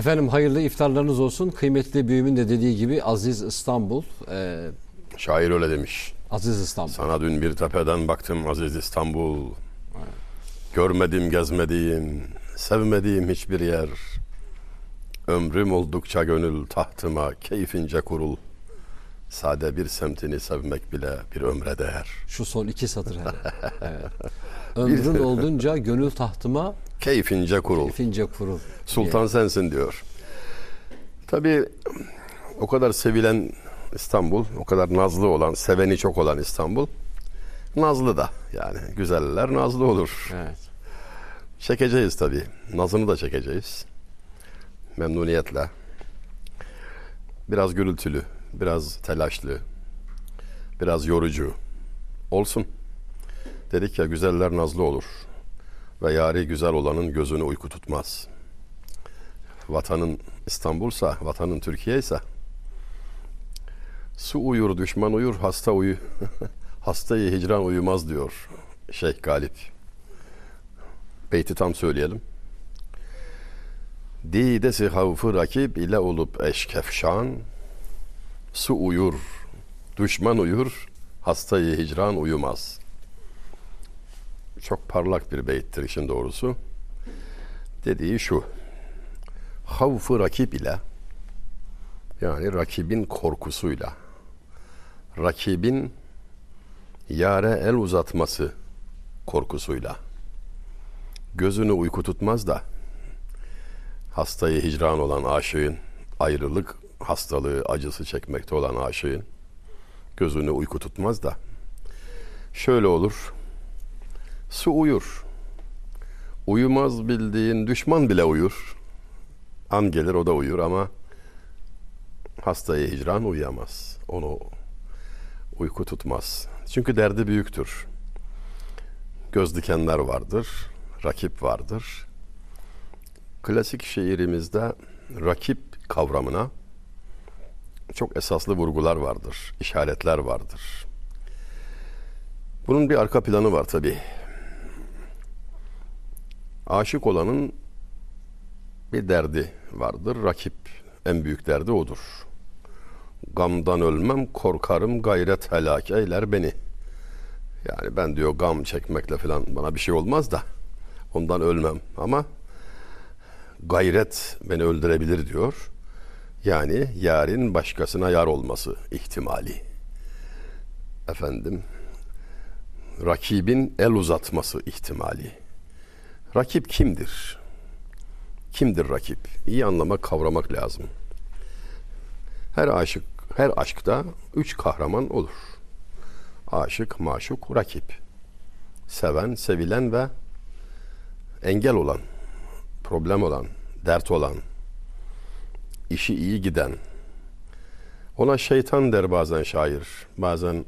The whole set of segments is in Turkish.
Efendim hayırlı iftarlarınız olsun. Kıymetli büyüğümün de dediği gibi Aziz İstanbul. e, Şair öyle demiş. Aziz İstanbul. Sana dün bir tepeden baktım Aziz İstanbul. Görmedim, gezmediğim, sevmediğim hiçbir yer. Ömrüm oldukça gönül tahtıma keyfince kurul. Sade bir semtini sevmek bile bir ömre değer. Şu son iki satır hele. Evet. Ömrün oldunca gönül tahtıma Keyfince kurul. keyfince kurul. Sultan sensin diyor. Tabii o kadar sevilen İstanbul, o kadar nazlı olan, seveni çok olan İstanbul. Nazlı da yani güzeller nazlı olur. Evet. Çekeceğiz tabii. Nazını da çekeceğiz. Memnuniyetle. Biraz gürültülü, biraz telaşlı, biraz yorucu. Olsun. Dedik ya güzeller nazlı olur. Ve yari güzel olanın gözünü uyku tutmaz. Vatanın İstanbul'sa, vatanın Türkiye ise su uyur, düşman uyur, hasta uyu. Hastayı hicran uyumaz diyor Şeyh Galip. Beyti tam söyleyelim. Didesi havfı rakip ile olup eşkefşan Su uyur, düşman uyur, hastayı hicran uyumaz. Çok parlak bir beyittir işin doğrusu. Dediği şu. Havfı rakip ile yani rakibin korkusuyla rakibin yare el uzatması korkusuyla gözünü uyku tutmaz da hastayı hicran olan aşığın ayrılık hastalığı acısı çekmekte olan aşığın gözünü uyku tutmaz da şöyle olur su uyur. Uyumaz bildiğin düşman bile uyur. An gelir o da uyur ama hastayı hicran uyuyamaz. Onu uyku tutmaz. Çünkü derdi büyüktür. Göz dikenler vardır rakip vardır. Klasik şiirimizde rakip kavramına çok esaslı vurgular vardır, işaretler vardır. Bunun bir arka planı var tabi. Aşık olanın bir derdi vardır. Rakip en büyük derdi odur. Gamdan ölmem, korkarım gayret helak eyler beni. Yani ben diyor gam çekmekle falan bana bir şey olmaz da ondan ölmem ama gayret beni öldürebilir diyor. Yani yarın başkasına yar olması ihtimali. Efendim rakibin el uzatması ihtimali. Rakip kimdir? Kimdir rakip? İyi anlamak, kavramak lazım. Her aşık, her aşkta üç kahraman olur. Aşık, maşuk, rakip. Seven, sevilen ve engel olan, problem olan, dert olan, işi iyi giden. Ona şeytan der bazen şair, bazen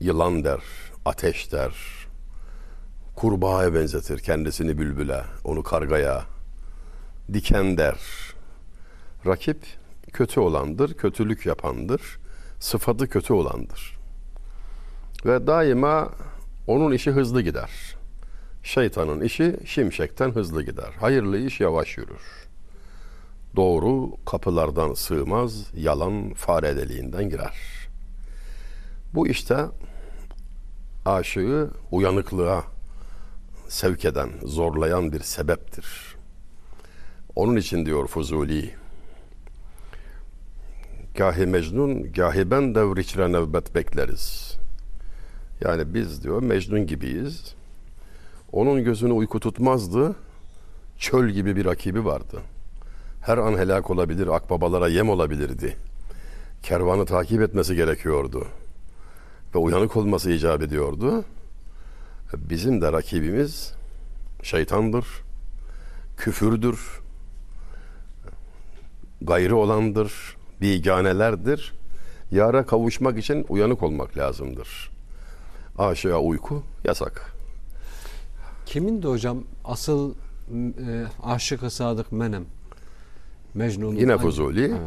yılan der, ateş der. Kurbağaya benzetir kendisini bülbüle, onu kargaya. Diken der. Rakip kötü olandır, kötülük yapandır, sıfatı kötü olandır. Ve daima onun işi hızlı gider. Şeytanın işi şimşekten hızlı gider. Hayırlı iş yavaş yürür. Doğru kapılardan sığmaz, yalan fare deliğinden girer. Bu işte aşığı uyanıklığa sevk eden, zorlayan bir sebeptir. Onun için diyor Fuzuli, gahi Mecnun, gahi ben devriçre nöbet bekleriz. Yani biz diyor Mecnun gibiyiz. Onun gözünü uyku tutmazdı. Çöl gibi bir rakibi vardı. Her an helak olabilir, akbabalara yem olabilirdi. Kervanı takip etmesi gerekiyordu. Ve uyanık olması icap ediyordu. Bizim de rakibimiz şeytandır, küfürdür, gayrı olandır, biganelerdir. Yara kavuşmak için uyanık olmak lazımdır. Aşığa uyku yasak. Kimin de hocam asıl e, aşık sadık menem? Mecnun'un Yine Fuzuli. Evet.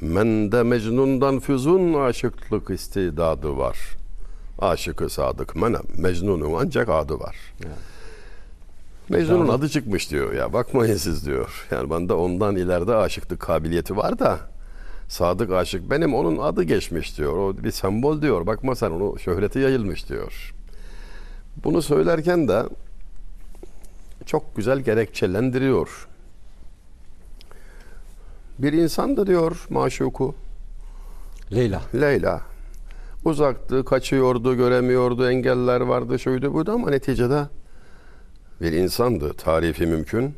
Mende Mecnun'dan füzun aşıklık istidadı var. Aşıkı sadık menem. Mecnun'un ancak adı var. Evet. Mecnun'un adı çıkmış diyor ya bakmayın siz diyor. Yani bende ondan ileride aşıklık kabiliyeti var da sadık aşık benim onun adı geçmiş diyor. O bir sembol diyor. Bakma sen onu şöhreti yayılmış diyor. Bunu söylerken de çok güzel gerekçelendiriyor. Bir insan da diyor maşuku Leyla. Leyla. Uzaktı, kaçıyordu, göremiyordu, engeller vardı, şuydu buydu ama neticede bir insandı. Tarifi mümkün.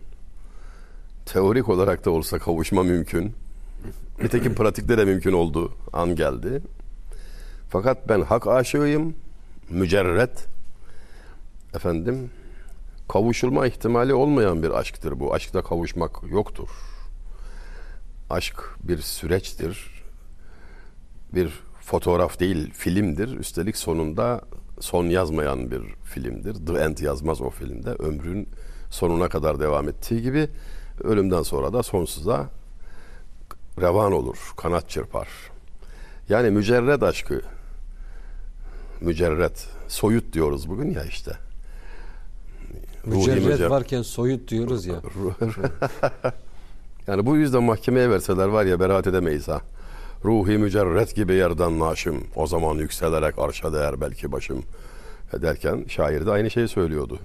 Teorik olarak da olsa kavuşma mümkün. Nitekim pratikte de mümkün oldu. An geldi. Fakat ben hak aşığıyım. Mücerret. Efendim kavuşulma ihtimali olmayan bir aşktır bu. Aşkta kavuşmak yoktur. Aşk bir süreçtir bir fotoğraf değil filmdir. Üstelik sonunda son yazmayan bir filmdir. The End yazmaz o filmde. Ömrün sonuna kadar devam ettiği gibi ölümden sonra da sonsuza revan olur, kanat çırpar. Yani mücerred aşkı, mücerred, soyut diyoruz bugün ya işte. Ruhi Mücerret mücer- varken soyut diyoruz ya. yani bu yüzden mahkemeye verseler var ya beraat edemeyiz ha. Ruhi mücerret gibi yerden naşım. O zaman yükselerek arşa değer belki başım. Derken şair de aynı şeyi söylüyordu.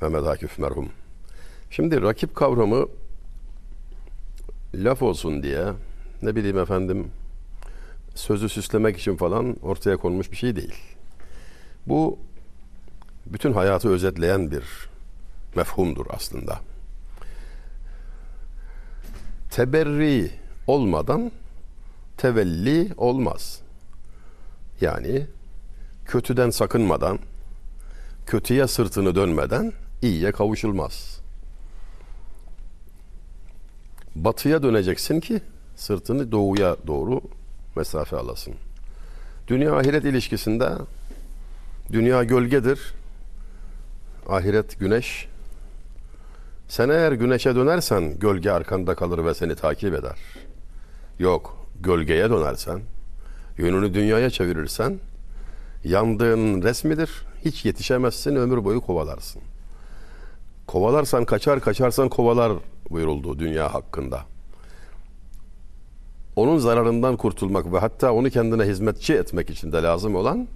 Mehmet Akif merhum. Şimdi rakip kavramı laf olsun diye ne bileyim efendim sözü süslemek için falan ortaya konmuş bir şey değil. Bu bütün hayatı özetleyen bir mefhumdur aslında. Teberri olmadan tevelli olmaz. Yani kötüden sakınmadan, kötüye sırtını dönmeden iyiye kavuşulmaz. Batıya döneceksin ki sırtını doğuya doğru mesafe alasın. Dünya ahiret ilişkisinde dünya gölgedir. Ahiret güneş. Sen eğer güneşe dönersen gölge arkanda kalır ve seni takip eder. Yok, gölgeye dönersen, yönünü dünyaya çevirirsen yandığın resmidir. Hiç yetişemezsin, ömür boyu kovalarsın. Kovalarsan kaçar, kaçarsan kovalar buyuruldu dünya hakkında. Onun zararından kurtulmak ve hatta onu kendine hizmetçi etmek için de lazım olan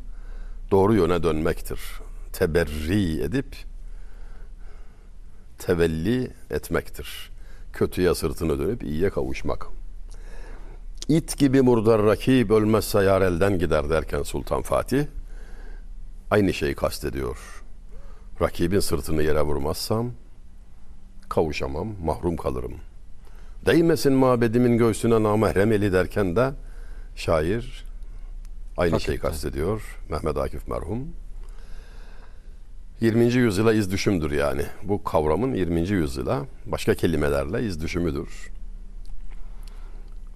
doğru yöne dönmektir. Teberri edip tevelli etmektir. Kötüye sırtını dönüp iyiye kavuşmak. İt gibi murdar rakip ölmezse yar elden gider derken Sultan Fatih aynı şeyi kastediyor. Rakibin sırtını yere vurmazsam kavuşamam, mahrum kalırım. Değmesin mabedimin göğsüne namahrem eli derken de şair aynı şeyi Hakikaten. kastediyor. Mehmet Akif merhum. 20. yüzyıla iz düşümdür yani. Bu kavramın 20. yüzyıla başka kelimelerle iz düşümüdür.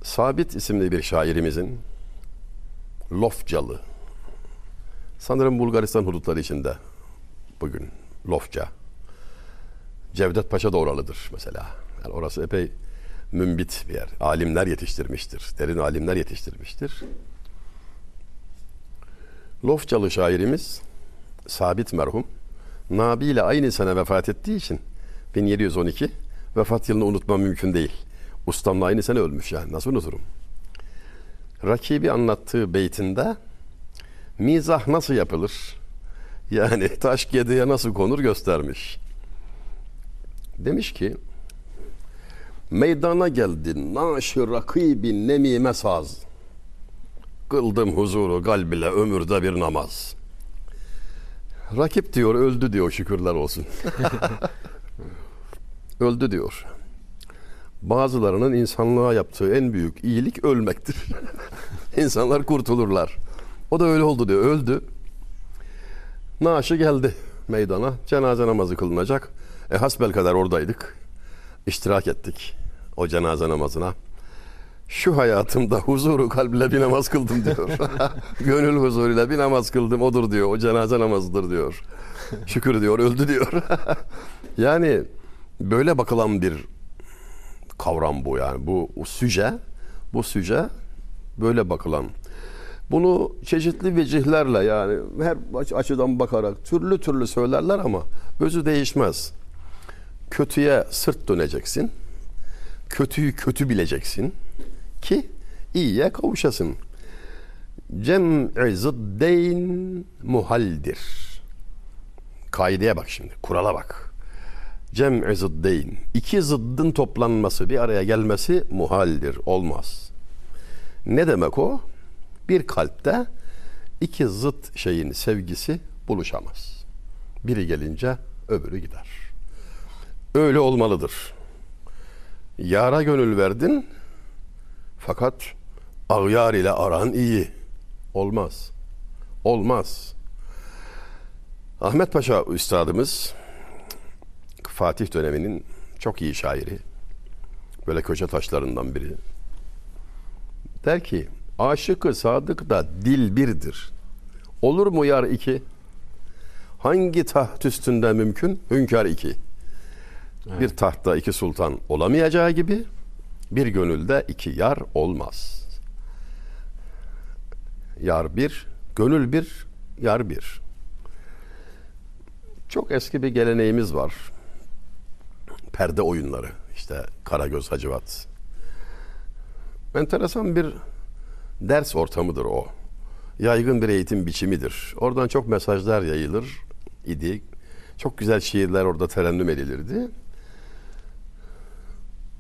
Sabit isimli bir şairimizin Lofcalı sanırım Bulgaristan hudutları içinde bugün Lofca Cevdet Paşa da oralıdır mesela. Yani orası epey mümbit bir yer. Alimler yetiştirmiştir. Derin alimler yetiştirmiştir. Lofcalı şairimiz Sabit merhum Nabi ile aynı sene vefat ettiği için 1712 vefat yılını unutmam mümkün değil. Ustamla aynı sene ölmüş yani nasıl unuturum? Rakibi anlattığı beytinde mizah nasıl yapılır? Yani taş gediye nasıl konur göstermiş. Demiş ki meydana geldi naşı rakibi nemime saz. Kıldım huzuru kalbile ömürde bir namaz. Rakip diyor öldü diyor şükürler olsun. öldü diyor. Bazılarının insanlığa yaptığı en büyük iyilik ölmektir. İnsanlar kurtulurlar. O da öyle oldu diyor. Öldü. Naaşı geldi meydana. Cenaze namazı kılınacak. E hasbel kadar oradaydık. İştirak ettik o cenaze namazına. Şu hayatımda huzuru kalbiyle bir namaz kıldım diyor. Gönül huzuruyla bir namaz kıldım odur diyor. O cenaze namazıdır diyor. Şükür diyor öldü diyor. yani böyle bakılan bir kavram bu yani. Bu süce, bu süce böyle bakılan. Bunu çeşitli vecihlerle yani her aç- açıdan bakarak türlü türlü söylerler ama özü değişmez. Kötüye sırt döneceksin. Kötüyü kötü bileceksin ki iyiye kavuşasın. Cem'i zıddeyn muhaldir. Kaideye bak şimdi, kurala bak. Cem'i zıddeyn. İki zıddın toplanması, bir araya gelmesi muhaldir, olmaz. Ne demek o? Bir kalpte iki zıt şeyin sevgisi buluşamaz. Biri gelince öbürü gider. Öyle olmalıdır. Yara gönül verdin fakat ağyar ile aran iyi. Olmaz. Olmaz. Ahmet Paşa üstadımız Fatih döneminin çok iyi şairi. Böyle köşe taşlarından biri. Der ki aşıkı sadık da dil birdir. Olur mu yar iki? Hangi taht üstünde mümkün? Hünkâr iki. Bir tahtta iki sultan olamayacağı gibi bir gönülde iki yar olmaz. Yar bir, gönül bir, yar bir. Çok eski bir geleneğimiz var. Perde oyunları. İşte Karagöz Hacivat. Enteresan bir ders ortamıdır o. Yaygın bir eğitim biçimidir. Oradan çok mesajlar yayılır idi. Çok güzel şiirler orada terennüm edilirdi.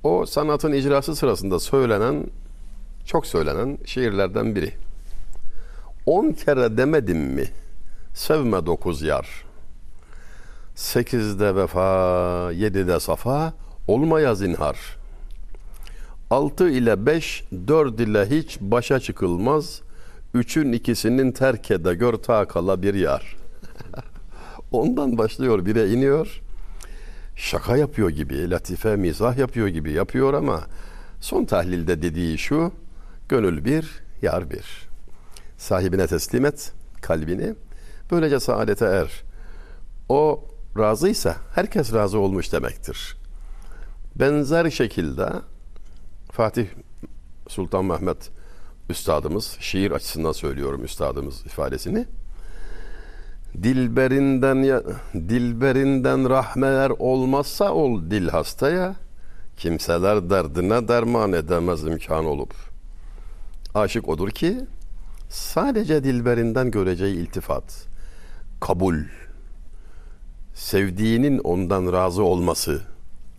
O sanatın icrası sırasında söylenen, çok söylenen şiirlerden biri. On kere demedim mi sevme dokuz yar. Sekizde vefa, yedide safa, olmaya zinhar. Altı ile beş, dört ile hiç başa çıkılmaz. Üçün ikisinin terkede gör ta kala bir yar. Ondan başlıyor, bire iniyor. Şaka yapıyor gibi, latife, mizah yapıyor gibi yapıyor ama son tahlilde dediği şu, gönül bir, yar bir. Sahibine teslim et kalbini, böylece saadete er. O razıysa herkes razı olmuş demektir. Benzer şekilde Fatih Sultan Mehmet üstadımız, şiir açısından söylüyorum üstadımız ifadesini. Dilberinden ya, dilberinden rahmeler olmazsa ol dil hastaya kimseler derdine derman edemez imkan olup. Aşık odur ki sadece dilberinden göreceği iltifat, kabul, sevdiğinin ondan razı olması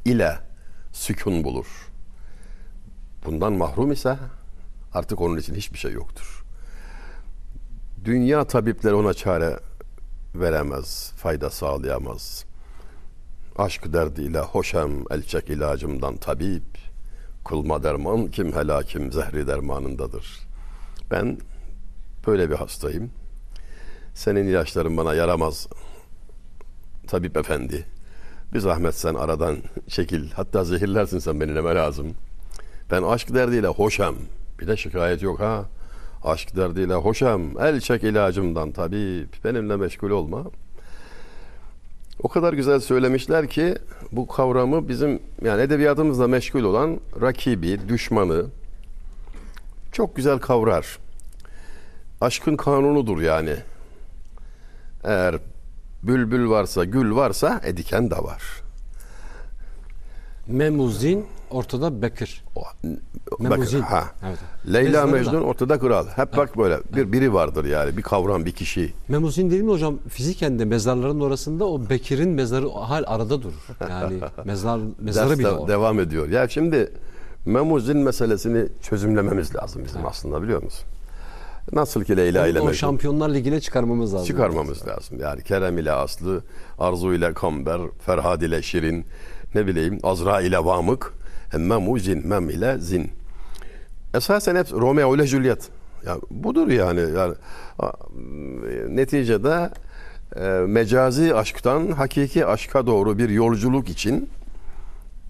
ile sükun bulur. Bundan mahrum ise artık onun için hiçbir şey yoktur. Dünya tabipleri ona çare veremez, fayda sağlayamaz. Aşk derdiyle hoşem elçek ilacımdan tabip, kılma derman kim helakim zehri dermanındadır. Ben böyle bir hastayım. Senin ilaçların bana yaramaz tabip efendi. Bir zahmet sen aradan çekil. Hatta zehirlersin sen beni neme lazım. Ben aşk derdiyle hoşam. Bir de şikayet yok ha. Aşk derdiyle hoşam. El çek ilacımdan tabip. Benimle meşgul olma. O kadar güzel söylemişler ki bu kavramı bizim yani edebiyatımızla meşgul olan rakibi, düşmanı çok güzel kavrar. Aşkın kanunudur yani. Eğer bülbül varsa, gül varsa e, diken de var. Memuzin ortada Bekir. O, Memuzin. Bak, ha. Evet. Leyla Mecnun ortada kral. Hep bak böyle bir biri vardır yani bir kavram bir kişi. Memuzin değil mi hocam? Fiziken de mezarların orasında o Bekir'in mezarı hal arada durur. Yani mezar mezarı Ders bile de- o. devam ediyor. Ya şimdi Memuzin meselesini çözümlememiz lazım bizim aslında biliyor musun? Nasıl ki Leyla ile o Mecnun Şampiyonlar Ligi'ne çıkarmamız lazım. çıkarmamız lazım. Yani Kerem ile Aslı, Arzu ile Kamber, Ferhad ile Şirin, ne bileyim Azra ile Vamık, hem Memuzin, Mem ile Zin. Esasen hep Romeo ile Juliet. Ya budur yani. yani neticede e, mecazi aşktan hakiki aşka doğru bir yolculuk için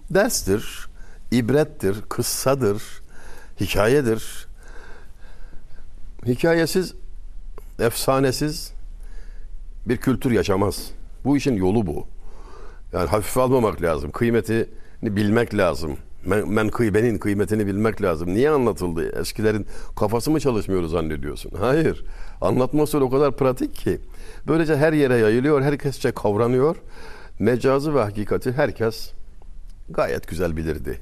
derstir, ibrettir, kıssadır, hikayedir. Hikayesiz, efsanesiz bir kültür yaşamaz. Bu işin yolu bu. Yani hafife almamak lazım. Kıymetini bilmek lazım. Men, menkıbenin kıymetini bilmek lazım. Niye anlatıldı? Eskilerin kafası mı çalışmıyor zannediyorsun? Hayır. Anlatma o kadar pratik ki. Böylece her yere yayılıyor, herkesçe kavranıyor. Mecazı ve hakikati herkes gayet güzel bilirdi.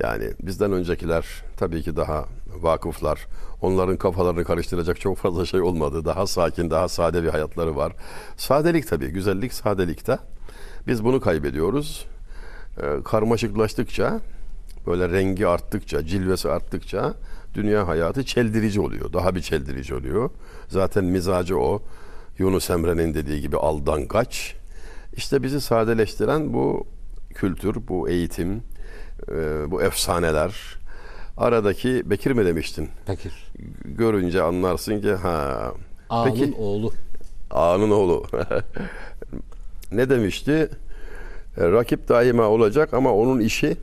Yani bizden öncekiler tabii ki daha vakıflar. Onların kafalarını karıştıracak çok fazla şey olmadı. Daha sakin, daha sade bir hayatları var. Sadelik tabii, güzellik sadelikte. Biz bunu kaybediyoruz. Ee, karmaşıklaştıkça, böyle rengi arttıkça, cilvesi arttıkça dünya hayatı çeldirici oluyor. Daha bir çeldirici oluyor. Zaten mizacı o. Yunus Emre'nin dediği gibi aldan kaç. İşte bizi sadeleştiren bu kültür, bu eğitim, e, bu efsaneler. Aradaki Bekir mi demiştin? Bekir. Görünce anlarsın ki ha. Ağa'nın Peki oğlu. Ağa'nın oğlu. ne demişti? E, Rakip daima olacak ama onun işi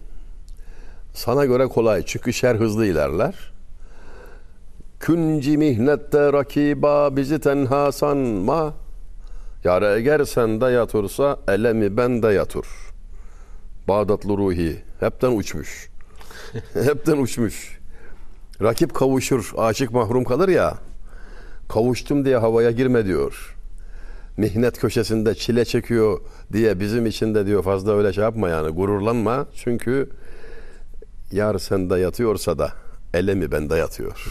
sana göre kolay. Çünkü şer hızlı ilerler. Künci mihnette rakiba bizi tenha sanma. Yar eğer sende yatırsa elemi bende yatır. Bağdatlı ruhi hepten uçmuş. hepten uçmuş. Rakip kavuşur, aşık mahrum kalır ya. Kavuştum diye havaya girme diyor. Mihnet köşesinde çile çekiyor diye bizim için de diyor fazla öyle şey yapma yani gururlanma. Çünkü yar sende yatıyorsa da elemi bende yatıyor.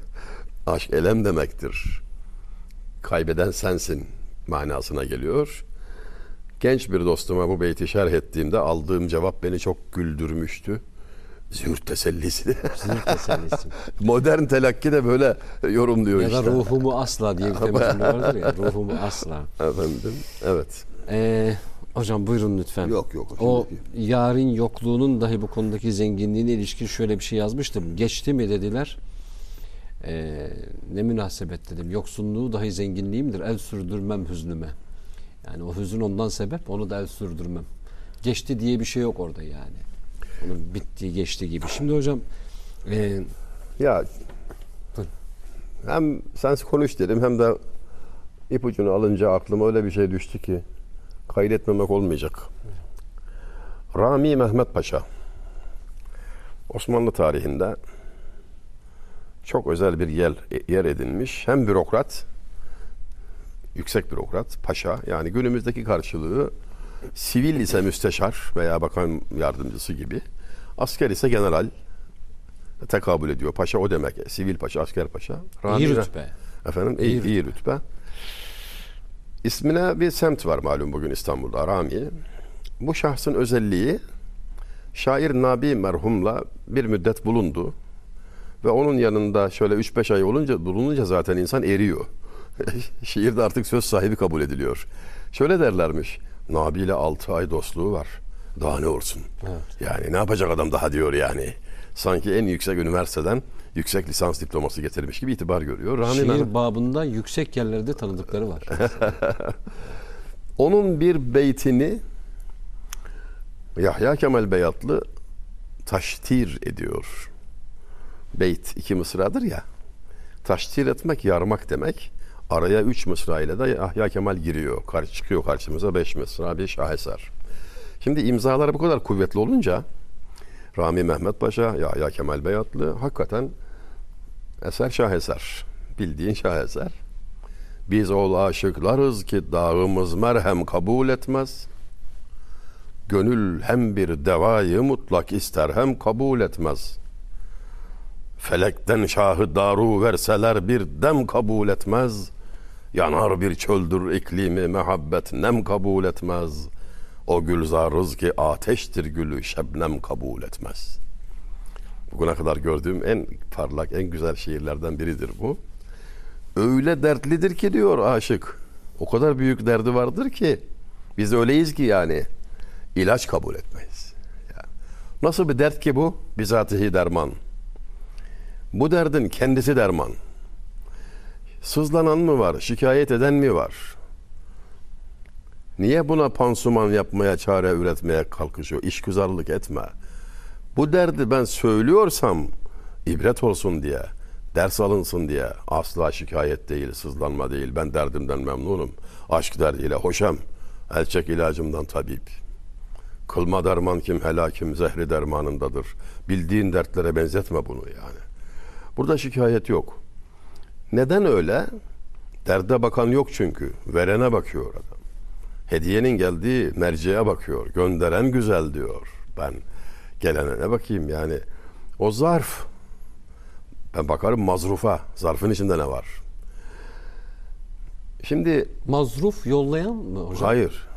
Aşk elem demektir. Kaybeden sensin manasına geliyor. Genç bir dostuma bu beyti şerh ettiğimde aldığım cevap beni çok güldürmüştü. Zührt tesellisi. Sinir tesellisi. Modern telakki de böyle yorumluyor ya da işte. ruhumu asla diye bir temizliği vardır ya. Ruhumu asla. Efendim, evet. Ee, hocam buyurun lütfen. Yok, yok. O Şimdi- yarın yokluğunun dahi bu konudaki zenginliğine ilişkin şöyle bir şey yazmıştım. Geçti mi dediler. Ee, ne münasebet dedim. Yoksunluğu dahi zenginliğimdir. El sürdürmem hüznüme. Yani o hüzün ondan sebep onu da el sürdürmem. Geçti diye bir şey yok orada yani. Onun bittiği geçti gibi. Şimdi hocam e, Ya hem sen konuş dedim hem de ipucunu alınca aklıma öyle bir şey düştü ki kaydetmemek olmayacak. Rami Mehmet Paşa Osmanlı tarihinde çok özel bir yer, yer edinmiş. Hem bürokrat, yüksek bürokrat, paşa yani günümüzdeki karşılığı sivil ise müsteşar veya bakan yardımcısı gibi. Asker ise general tekabül ediyor. Paşa o demek. Sivil paşa, asker paşa. iyi Rami- rütbe. Efendim İyi iyi, iyi rütbe. İsmine bir semt var malum bugün İstanbul'da Rami. Bu şahsın özelliği şair Nabi merhumla bir müddet bulundu. Ve onun yanında şöyle 3-5 ay olunca bulununca zaten insan eriyor. Şiirde artık söz sahibi kabul ediliyor. Şöyle derlermiş. Nabi ile 6 ay dostluğu var. Daha ne olsun? Evet. Yani ne yapacak adam daha diyor yani. Sanki en yüksek üniversiteden yüksek lisans diploması getirmiş gibi itibar görüyor. Mehmet- Şiir babında yüksek yerlerde tanıdıkları var. Onun bir beytini Yahya Kemal Beyatlı taştir ediyor. Beyt iki mısradır ya. Taştir etmek, yarmak demek. Araya üç mısra ile de Yahya Kemal giriyor. Karşı çıkıyor karşımıza beş mısra bir şaheser. Şimdi imzaları bu kadar kuvvetli olunca Rami Mehmet Paşa, Yahya Kemal Beyatlı hakikaten eser şaheser. Bildiğin şaheser. Biz ol aşıklarız ki dağımız merhem kabul etmez. Gönül hem bir devayı mutlak ister hem kabul etmez. Felekten şahı daru verseler bir dem kabul etmez. Yanar bir çöldür iklimi mehabbet nem kabul etmez. O gülzarız ki ateştir gülü şebnem kabul etmez. Bugüne kadar gördüğüm en parlak, en güzel şiirlerden biridir bu öyle dertlidir ki diyor aşık. O kadar büyük derdi vardır ki biz öyleyiz ki yani ilaç kabul etmeyiz. Yani nasıl bir dert ki bu? Bizatihi derman. Bu derdin kendisi derman. Sızlanan mı var? Şikayet eden mi var? Niye buna pansuman yapmaya, çare üretmeye kalkışıyor? İşgüzarlık etme. Bu derdi ben söylüyorsam ibret olsun diye, ders alınsın diye asla şikayet değil, sızlanma değil. Ben derdimden memnunum. Aşk derdiyle hoşem. El çek ilacımdan tabip. Kılma derman kim helakim zehri dermanındadır. Bildiğin dertlere benzetme bunu yani. Burada şikayet yok. Neden öyle? Derde bakan yok çünkü. Verene bakıyor adam. Hediyenin geldiği merceğe bakıyor. Gönderen güzel diyor. Ben gelene ne bakayım yani. O zarf. Ben bakarım mazrufa. Zarfın içinde ne var? Şimdi Mazruf yollayan mı hocam? hayır.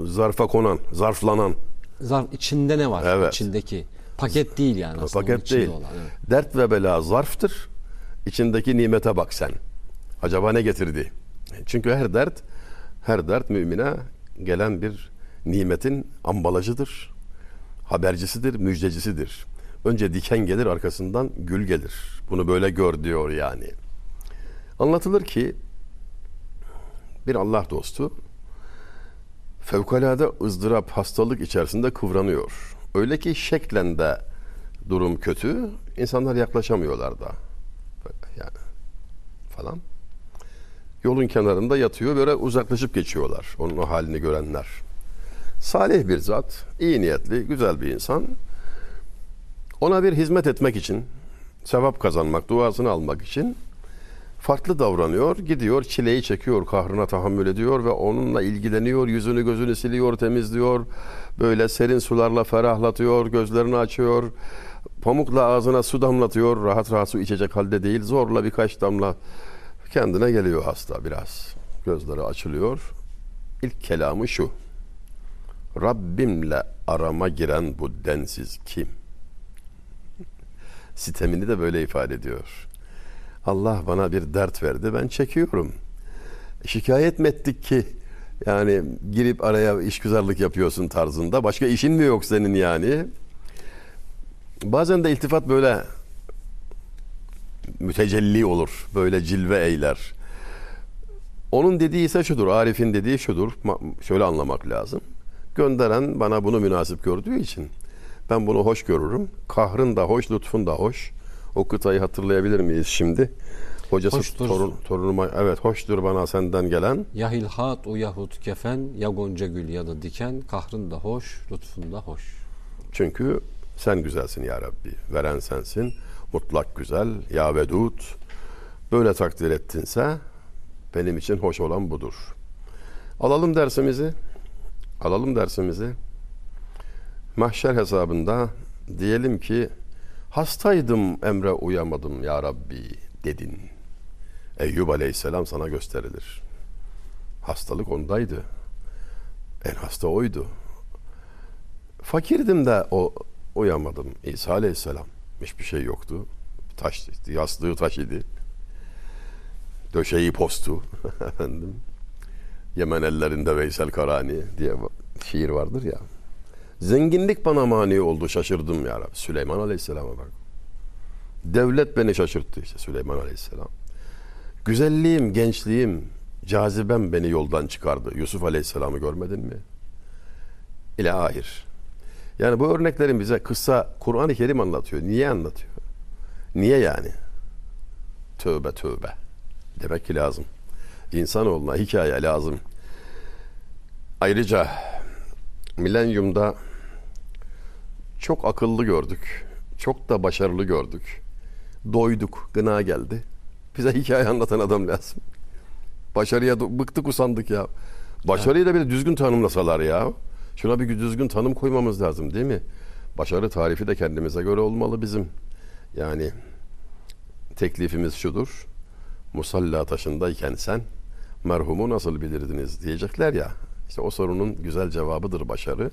Zarfa konan, zarflanan. Zarf içinde ne var? Evet. İçindeki. Paket değil yani aslında. Paket değil. olan, evet. Dert ve bela zarftır. İçindeki nimete bak sen. Acaba ne getirdi? Çünkü her dert, her dert mümine gelen bir nimetin ambalajıdır. Habercisidir, müjdecisidir. Önce diken gelir, arkasından gül gelir. Bunu böyle gör diyor yani. Anlatılır ki bir Allah dostu fevkalade ızdırap, hastalık içerisinde kıvranıyor. Öyle ki şeklen de durum kötü. İnsanlar yaklaşamıyorlar da. Yani falan. Yolun kenarında yatıyor böyle uzaklaşıp geçiyorlar. Onun o halini görenler. Salih bir zat, iyi niyetli, güzel bir insan. Ona bir hizmet etmek için, sevap kazanmak, duasını almak için farklı davranıyor. Gidiyor, çileyi çekiyor, kahrına tahammül ediyor ve onunla ilgileniyor. Yüzünü gözünü siliyor, temizliyor. Böyle serin sularla ferahlatıyor, gözlerini açıyor. Pamukla ağzına su damlatıyor. Rahat rahat su içecek halde değil. Zorla birkaç damla kendine geliyor hasta biraz. Gözleri açılıyor. İlk kelamı şu. Rabbimle arama giren bu densiz kim? Sitemini de böyle ifade ediyor. Allah bana bir dert verdi ben çekiyorum. Şikayet mi ettik ki yani girip araya işgüzarlık yapıyorsun tarzında. Başka işin mi yok senin yani? Bazen de iltifat böyle mütecelli olur. Böyle cilve eyler. Onun dediği ise şudur. Arif'in dediği şudur. Şöyle anlamak lazım. Gönderen bana bunu münasip gördüğü için ben bunu hoş görürüm. Kahrın da hoş, lütfun da hoş. O kıtayı hatırlayabilir miyiz şimdi? Hocası Hoştur. torun, torunuma evet hoştur bana senden gelen. Ya hilhat o yahut kefen ya gonca gül ya da diken kahrın da hoş, lütfun da hoş. Çünkü sen güzelsin ya Rabbi. Veren sensin. Mutlak güzel. Ya Vedud. Böyle takdir ettinse benim için hoş olan budur. Alalım dersimizi. Alalım dersimizi. Mahşer hesabında diyelim ki hastaydım emre uyamadım ya Rabbi dedin. Eyyub aleyhisselam sana gösterilir. Hastalık ondaydı. En hasta oydu. Fakirdim de o uyamadım. İsa aleyhisselam. Hiçbir şey yoktu. Taş, yastığı taş idi. Döşeği postu. Efendim. Yemen ellerinde Veysel Karani diye şiir vardır ya. Zenginlik bana mani oldu şaşırdım ya Rabbi. Süleyman Aleyhisselam'a bak. Devlet beni şaşırttı işte Süleyman Aleyhisselam. Güzelliğim, gençliğim, cazibem beni yoldan çıkardı. Yusuf Aleyhisselam'ı görmedin mi? İle ahir. Yani bu örneklerin bize kısa Kur'an-ı Kerim anlatıyor. Niye anlatıyor? Niye yani? Tövbe tövbe. Demek ki lazım. İnsanoğluna hikaye lazım. Ayrıca milenyumda çok akıllı gördük. Çok da başarılı gördük. Doyduk. Gına geldi. Bize hikaye anlatan adam lazım. Başarıya bıktık usandık ya. Başarıyı da bir düzgün tanımlasalar ya. Şuna bir düzgün tanım koymamız lazım değil mi? Başarı tarifi de kendimize göre olmalı bizim. Yani teklifimiz şudur. Musalla taşındayken sen merhumu nasıl bilirdiniz diyecekler ya. İşte o sorunun güzel cevabıdır başarı.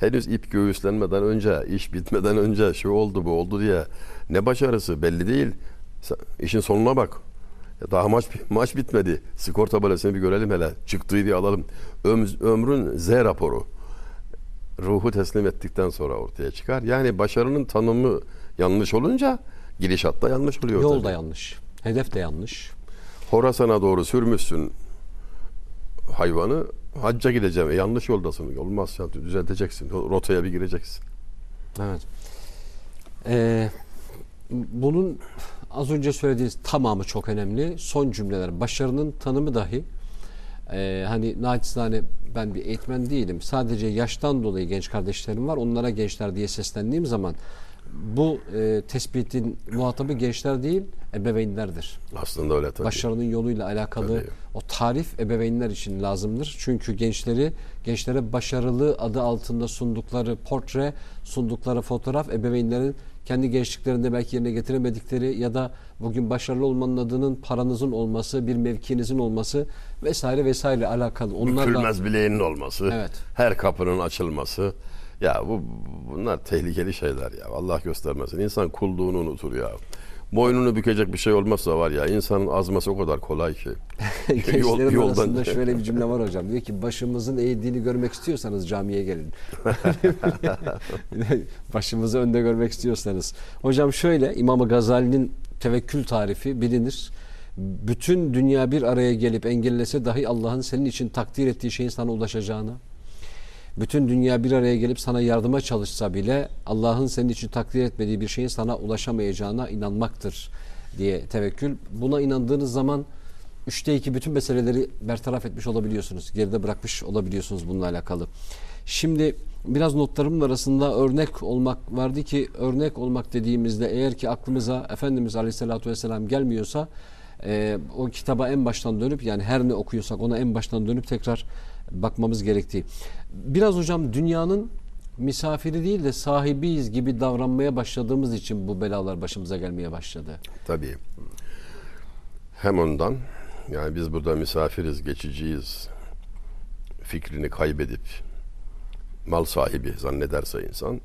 Henüz ip göğüslenmeden önce, iş bitmeden önce şu oldu bu oldu diye ne başarısı belli değil. İşin sonuna bak. Daha maç maç bitmedi. Skor tabelasını bir görelim hele. Çıktığı bir alalım. Öm- ömrün Z raporu. Ruhu teslim ettikten sonra ortaya çıkar. Yani başarının tanımı yanlış olunca gidişat da yanlış oluyor. Yol tabii. da yanlış. Hedef de yanlış. Horasan'a doğru sürmüşsün hayvanı. Hacca gideceğim. E, yanlış yoldasın. Olmaz. Ya, düzelteceksin. Rotaya bir gireceksin. Evet. Ee, bunun az önce söylediğiniz tamamı çok önemli. Son cümleler. Başarının tanımı dahi e, hani naçizane ben bir eğitmen değilim. Sadece yaştan dolayı genç kardeşlerim var. Onlara gençler diye seslendiğim zaman bu e, tespitin muhatabı gençler değil, ebeveynlerdir. Aslında öyle tabii. Başarının yoluyla alakalı Tabii. o tarif ebeveynler için lazımdır. Çünkü gençleri gençlere başarılı adı altında sundukları portre, sundukları fotoğraf ebeveynlerin kendi gençliklerinde belki yerine getiremedikleri ya da bugün başarılı olmanın adının paranızın olması, bir mevkinizin olması vesaire vesaire alakalı. Onlarla Bükülmez bileğinin olması, Evet. her kapının açılması. Ya bu bunlar tehlikeli şeyler ya. Allah göstermesin. İnsan kulluğunu unutur ya. Boynunu bükecek bir şey olmazsa var ya insanın azması o kadar kolay ki. Gençlerin Yol- yoldan- arasında şöyle bir cümle var hocam. Diyor ki başımızın eğildiğini görmek istiyorsanız camiye gelin. Başımızı önde görmek istiyorsanız. Hocam şöyle İmam Gazali'nin tevekkül tarifi bilinir. Bütün dünya bir araya gelip engellese dahi Allah'ın senin için takdir ettiği şeyin sana ulaşacağına. Bütün dünya bir araya gelip sana yardıma çalışsa bile Allah'ın senin için takdir etmediği bir şeyin sana ulaşamayacağına inanmaktır diye tevekkül. Buna inandığınız zaman üçte iki bütün meseleleri bertaraf etmiş olabiliyorsunuz. Geride bırakmış olabiliyorsunuz bununla alakalı. Şimdi biraz notlarımın arasında örnek olmak vardı ki örnek olmak dediğimizde eğer ki aklımıza Efendimiz Aleyhisselatü Vesselam gelmiyorsa e, o kitaba en baştan dönüp yani her ne okuyorsak ona en baştan dönüp tekrar bakmamız gerektiği. Biraz hocam dünyanın misafiri değil de sahibiyiz gibi davranmaya başladığımız için bu belalar başımıza gelmeye başladı. Tabii. Hem ondan yani biz burada misafiriz, geçiciyiz fikrini kaybedip mal sahibi zannederse insan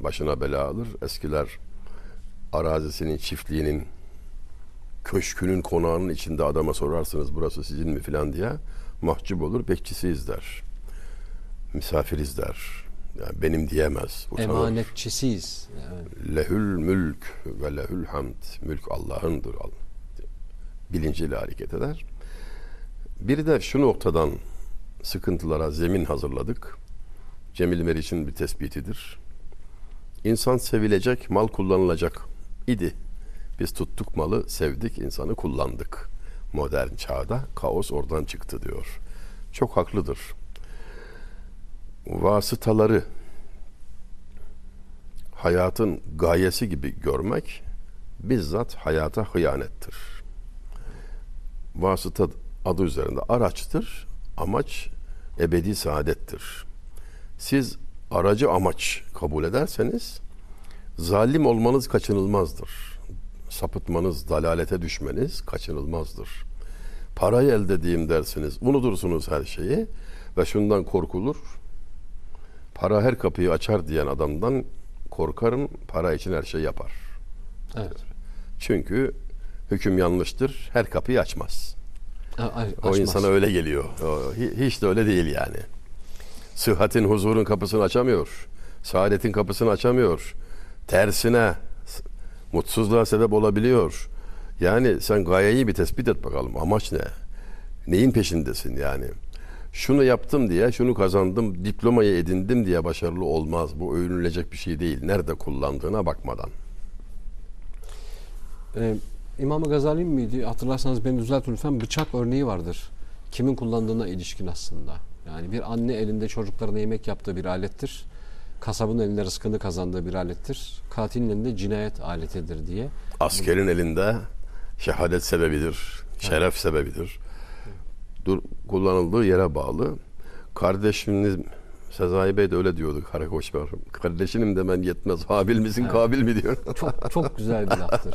başına bela alır. Eskiler arazisinin, çiftliğinin, köşkünün, konağının içinde adama sorarsınız burası sizin mi filan diye mahcup olur, bekçisiyiz der. Misafiriz der. Yani benim diyemez. utanır. Emanetçisiyiz. Yani Lehül mülk ve lehül hamd. Mülk Allah'ındır. Bilinciyle hareket eder. Bir de şu noktadan sıkıntılara zemin hazırladık. Cemil Meriç'in bir tespitidir. İnsan sevilecek, mal kullanılacak idi. Biz tuttuk malı, sevdik, insanı kullandık. Modern çağda kaos oradan çıktı diyor. Çok haklıdır. Vasıtaları hayatın gayesi gibi görmek bizzat hayata hıyanettir. Vasıta adı üzerinde araçtır. Amaç ebedi saadettir. Siz aracı amaç kabul ederseniz zalim olmanız kaçınılmazdır. Sapıtmanız, dalalete düşmeniz kaçınılmazdır. Parayı elde edeyim dersiniz, unutursunuz her şeyi ve şundan korkulur. Para her kapıyı açar diyen adamdan korkarım para için her şey yapar. evet. Çünkü hüküm yanlıştır. Her kapıyı açmaz. A- a- O aşmaz. insana öyle geliyor. O, hi- hiç de öyle değil yani. Sıhhatin, huzurun kapısını açamıyor. Saadetin kapısını açamıyor. Tersine mutsuzluğa sebep olabiliyor. Yani sen gayeyi bir tespit et bakalım. Amaç ne? Neyin peşindesin yani? Şunu yaptım diye, şunu kazandım, diplomayı edindim diye başarılı olmaz. Bu övünülecek bir şey değil. Nerede kullandığına bakmadan. Ee, İmam Gazali miydi? Hatırlarsanız beni düzeltin lütfen. Bıçak örneği vardır. Kimin kullandığına ilişkin aslında. Yani bir anne elinde çocuklarına yemek yaptığı bir alettir. Kasabın elinde rızkını kazandığı bir alettir. Katilin elinde cinayet aletidir diye. Askerin elinde şehadet sebebidir, şeref sebebidir. Dur, kullanıldığı yere bağlı. Kardeşiniz Sezai Bey de öyle diyordu Karakoç var. Kardeşinim demen yetmez. Habil misin, kabil mi diyor. Çok çok güzel bir laftır.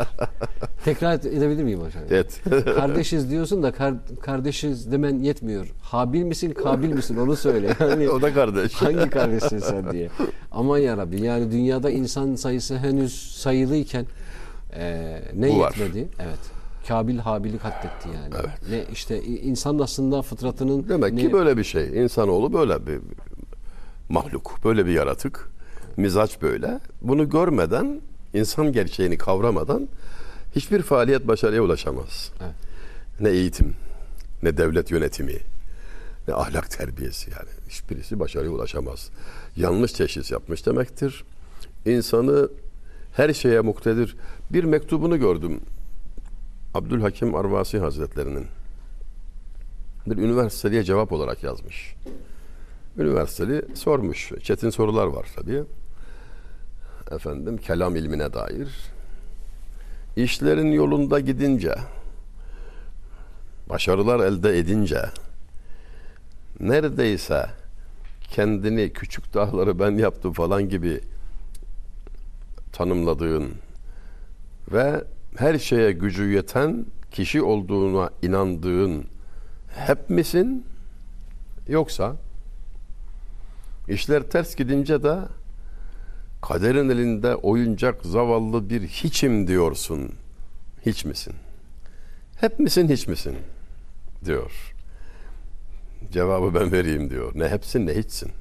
Tekrar edebilir miyim hocam? evet. Kardeşiz diyorsun da kar- kardeşiz demen yetmiyor. Habil misin, kabil misin onu söyle. Yani o da kardeş. hangi kardeşsin sen diye. Aman ya Rabbi yani dünyada insan sayısı henüz sayılıyken e, ne Bu var. yetmedi? Evet. Kabil Habil'i katletti yani. Ne işte insan aslında fıtratının Demek ne, ki böyle bir şey. İnsanoğlu böyle bir mahluk, böyle bir yaratık. Mizaç böyle. Bunu görmeden, insan gerçeğini kavramadan hiçbir faaliyet başarıya ulaşamaz. Evet. Ne eğitim, ne devlet yönetimi, ne ahlak terbiyesi yani. Hiçbirisi başarıya ulaşamaz. Yanlış teşhis yapmış demektir. İnsanı her şeye muktedir. Bir mektubunu gördüm. Abdülhakim Arvasi Hazretlerinin. bir üniversiteliye cevap olarak yazmış. Üniversiteli sormuş. Çetin sorular var tabii. Efendim kelam ilmine dair. İşlerin yolunda gidince, başarılar elde edince, neredeyse kendini küçük dağları ben yaptım falan gibi tanımladığın ve her şeye gücü yeten kişi olduğuna inandığın hep misin? Yoksa işler ters gidince de kaderin elinde oyuncak zavallı bir hiçim diyorsun. Hiç misin? Hep misin hiç misin? diyor. Cevabı ben vereyim diyor. Ne hepsin ne hiçsin.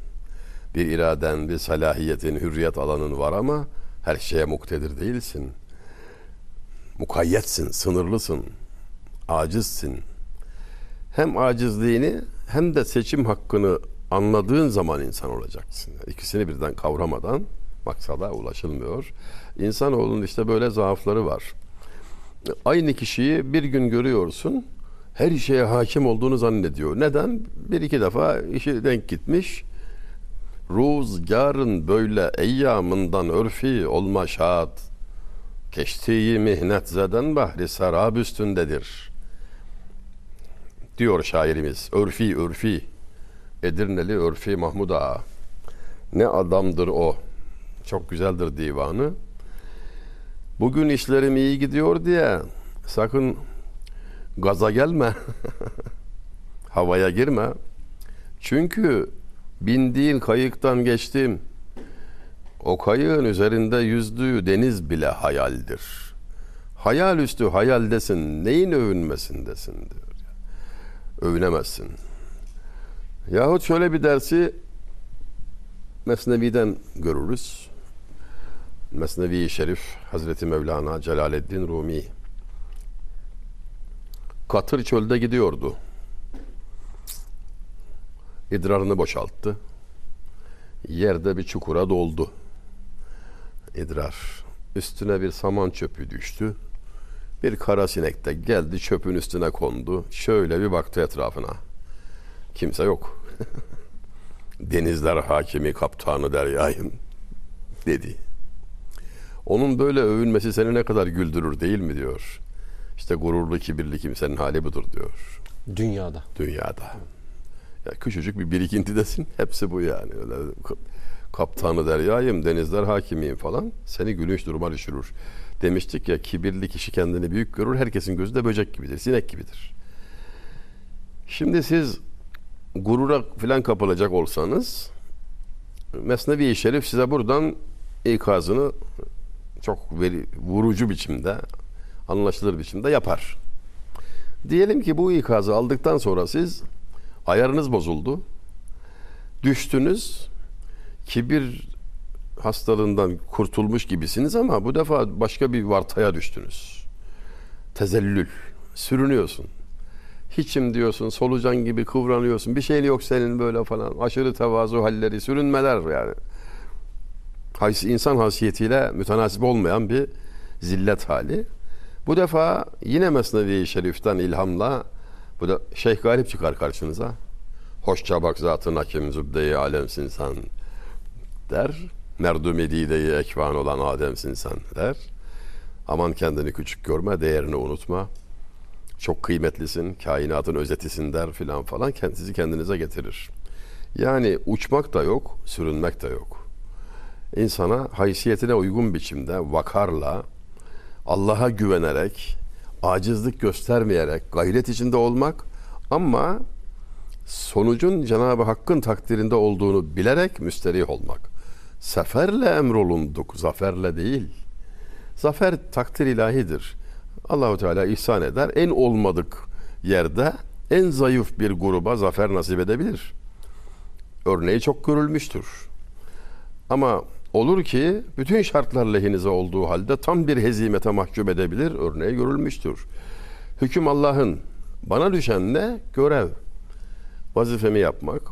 Bir iraden, bir salahiyetin, hürriyet alanın var ama her şeye muktedir değilsin. Mukayyetsin, sınırlısın, acizsin. Hem acizliğini hem de seçim hakkını anladığın zaman insan olacaksın. İkisini birden kavramadan maksada ulaşılmıyor. İnsanoğlunun işte böyle zaafları var. Aynı kişiyi bir gün görüyorsun, her şeye hakim olduğunu zannediyor. Neden? Bir iki defa işi denk gitmiş. Ruzgarın böyle eyyamından örfi olma şad. Geçtiği mihnet zeden bahri serab üstündedir. Diyor şairimiz. Örfi, örfi. Edirneli Örfi Mahmud Ağa. Ne adamdır o. Çok güzeldir divanı. Bugün işlerim iyi gidiyor diye sakın gaza gelme. Havaya girme. Çünkü bindiğin kayıktan geçtim. O kayığın üzerinde yüzdüğü deniz bile hayaldir. Hayal üstü hayaldesin. Neyin övünmesindesin diyor. Övünemezsin. Yahut şöyle bir dersi Mesnevi'den görürüz. Mesnevi-i Şerif Hazreti Mevlana Celaleddin Rumi Katır çölde gidiyordu. İdrarını boşalttı. Yerde bir çukura doldu. İdrar. Üstüne bir saman çöpü düştü. Bir kara sinek de geldi çöpün üstüne kondu. Şöyle bir baktı etrafına. Kimse yok. Denizler hakimi kaptanı deryayım dedi. Onun böyle övünmesi seni ne kadar güldürür değil mi diyor. İşte gururlu kibirli kimsenin hali budur diyor. Dünyada. Dünyada. Ya küçücük bir birikintidesin. Hepsi bu yani. Öyle kaptanı deryayım, denizler hakimiyim falan. Seni gülünç duruma düşürür. Demiştik ya kibirli kişi kendini büyük görür. Herkesin gözü de böcek gibidir, sinek gibidir. Şimdi siz gurura filan kapılacak olsanız Mesnevi-i Şerif size buradan ikazını çok veri, vurucu biçimde anlaşılır biçimde yapar. Diyelim ki bu ikazı aldıktan sonra siz ayarınız bozuldu. Düştünüz. Kibir hastalığından kurtulmuş gibisiniz ama bu defa başka bir vartaya düştünüz. Tezellül. Sürünüyorsun. Hiçim diyorsun, solucan gibi kıvranıyorsun. Bir şeyin yok senin böyle falan. Aşırı tevazu halleri, sürünmeler yani. Haysi, insan hasiyetiyle mütenasip olmayan bir zillet hali. Bu defa yine Mesnevi Şerif'ten ilhamla bu da Şeyh Galip çıkar karşınıza. Hoşça bak zatın hakim zübde-i alemsin sen der. Merdumi dide-i ekvan olan Ademsin sen der. Aman kendini küçük görme, değerini unutma. Çok kıymetlisin, kainatın özetisin der filan falan. Sizi kendinize getirir. Yani uçmak da yok, sürünmek de yok. İnsana haysiyetine uygun biçimde vakarla, Allah'a güvenerek, acizlik göstermeyerek, gayret içinde olmak ama sonucun Cenab-ı Hakk'ın takdirinde olduğunu bilerek müsterih olmak. Seferle emrolunduk, zaferle değil. Zafer takdir ilahidir. Allahu Teala ihsan eder. En olmadık yerde en zayıf bir gruba zafer nasip edebilir. Örneği çok görülmüştür. Ama olur ki bütün şartlar lehinize olduğu halde tam bir hezimete mahkum edebilir. Örneği görülmüştür. Hüküm Allah'ın. Bana düşen ne? Görev. Vazifemi yapmak.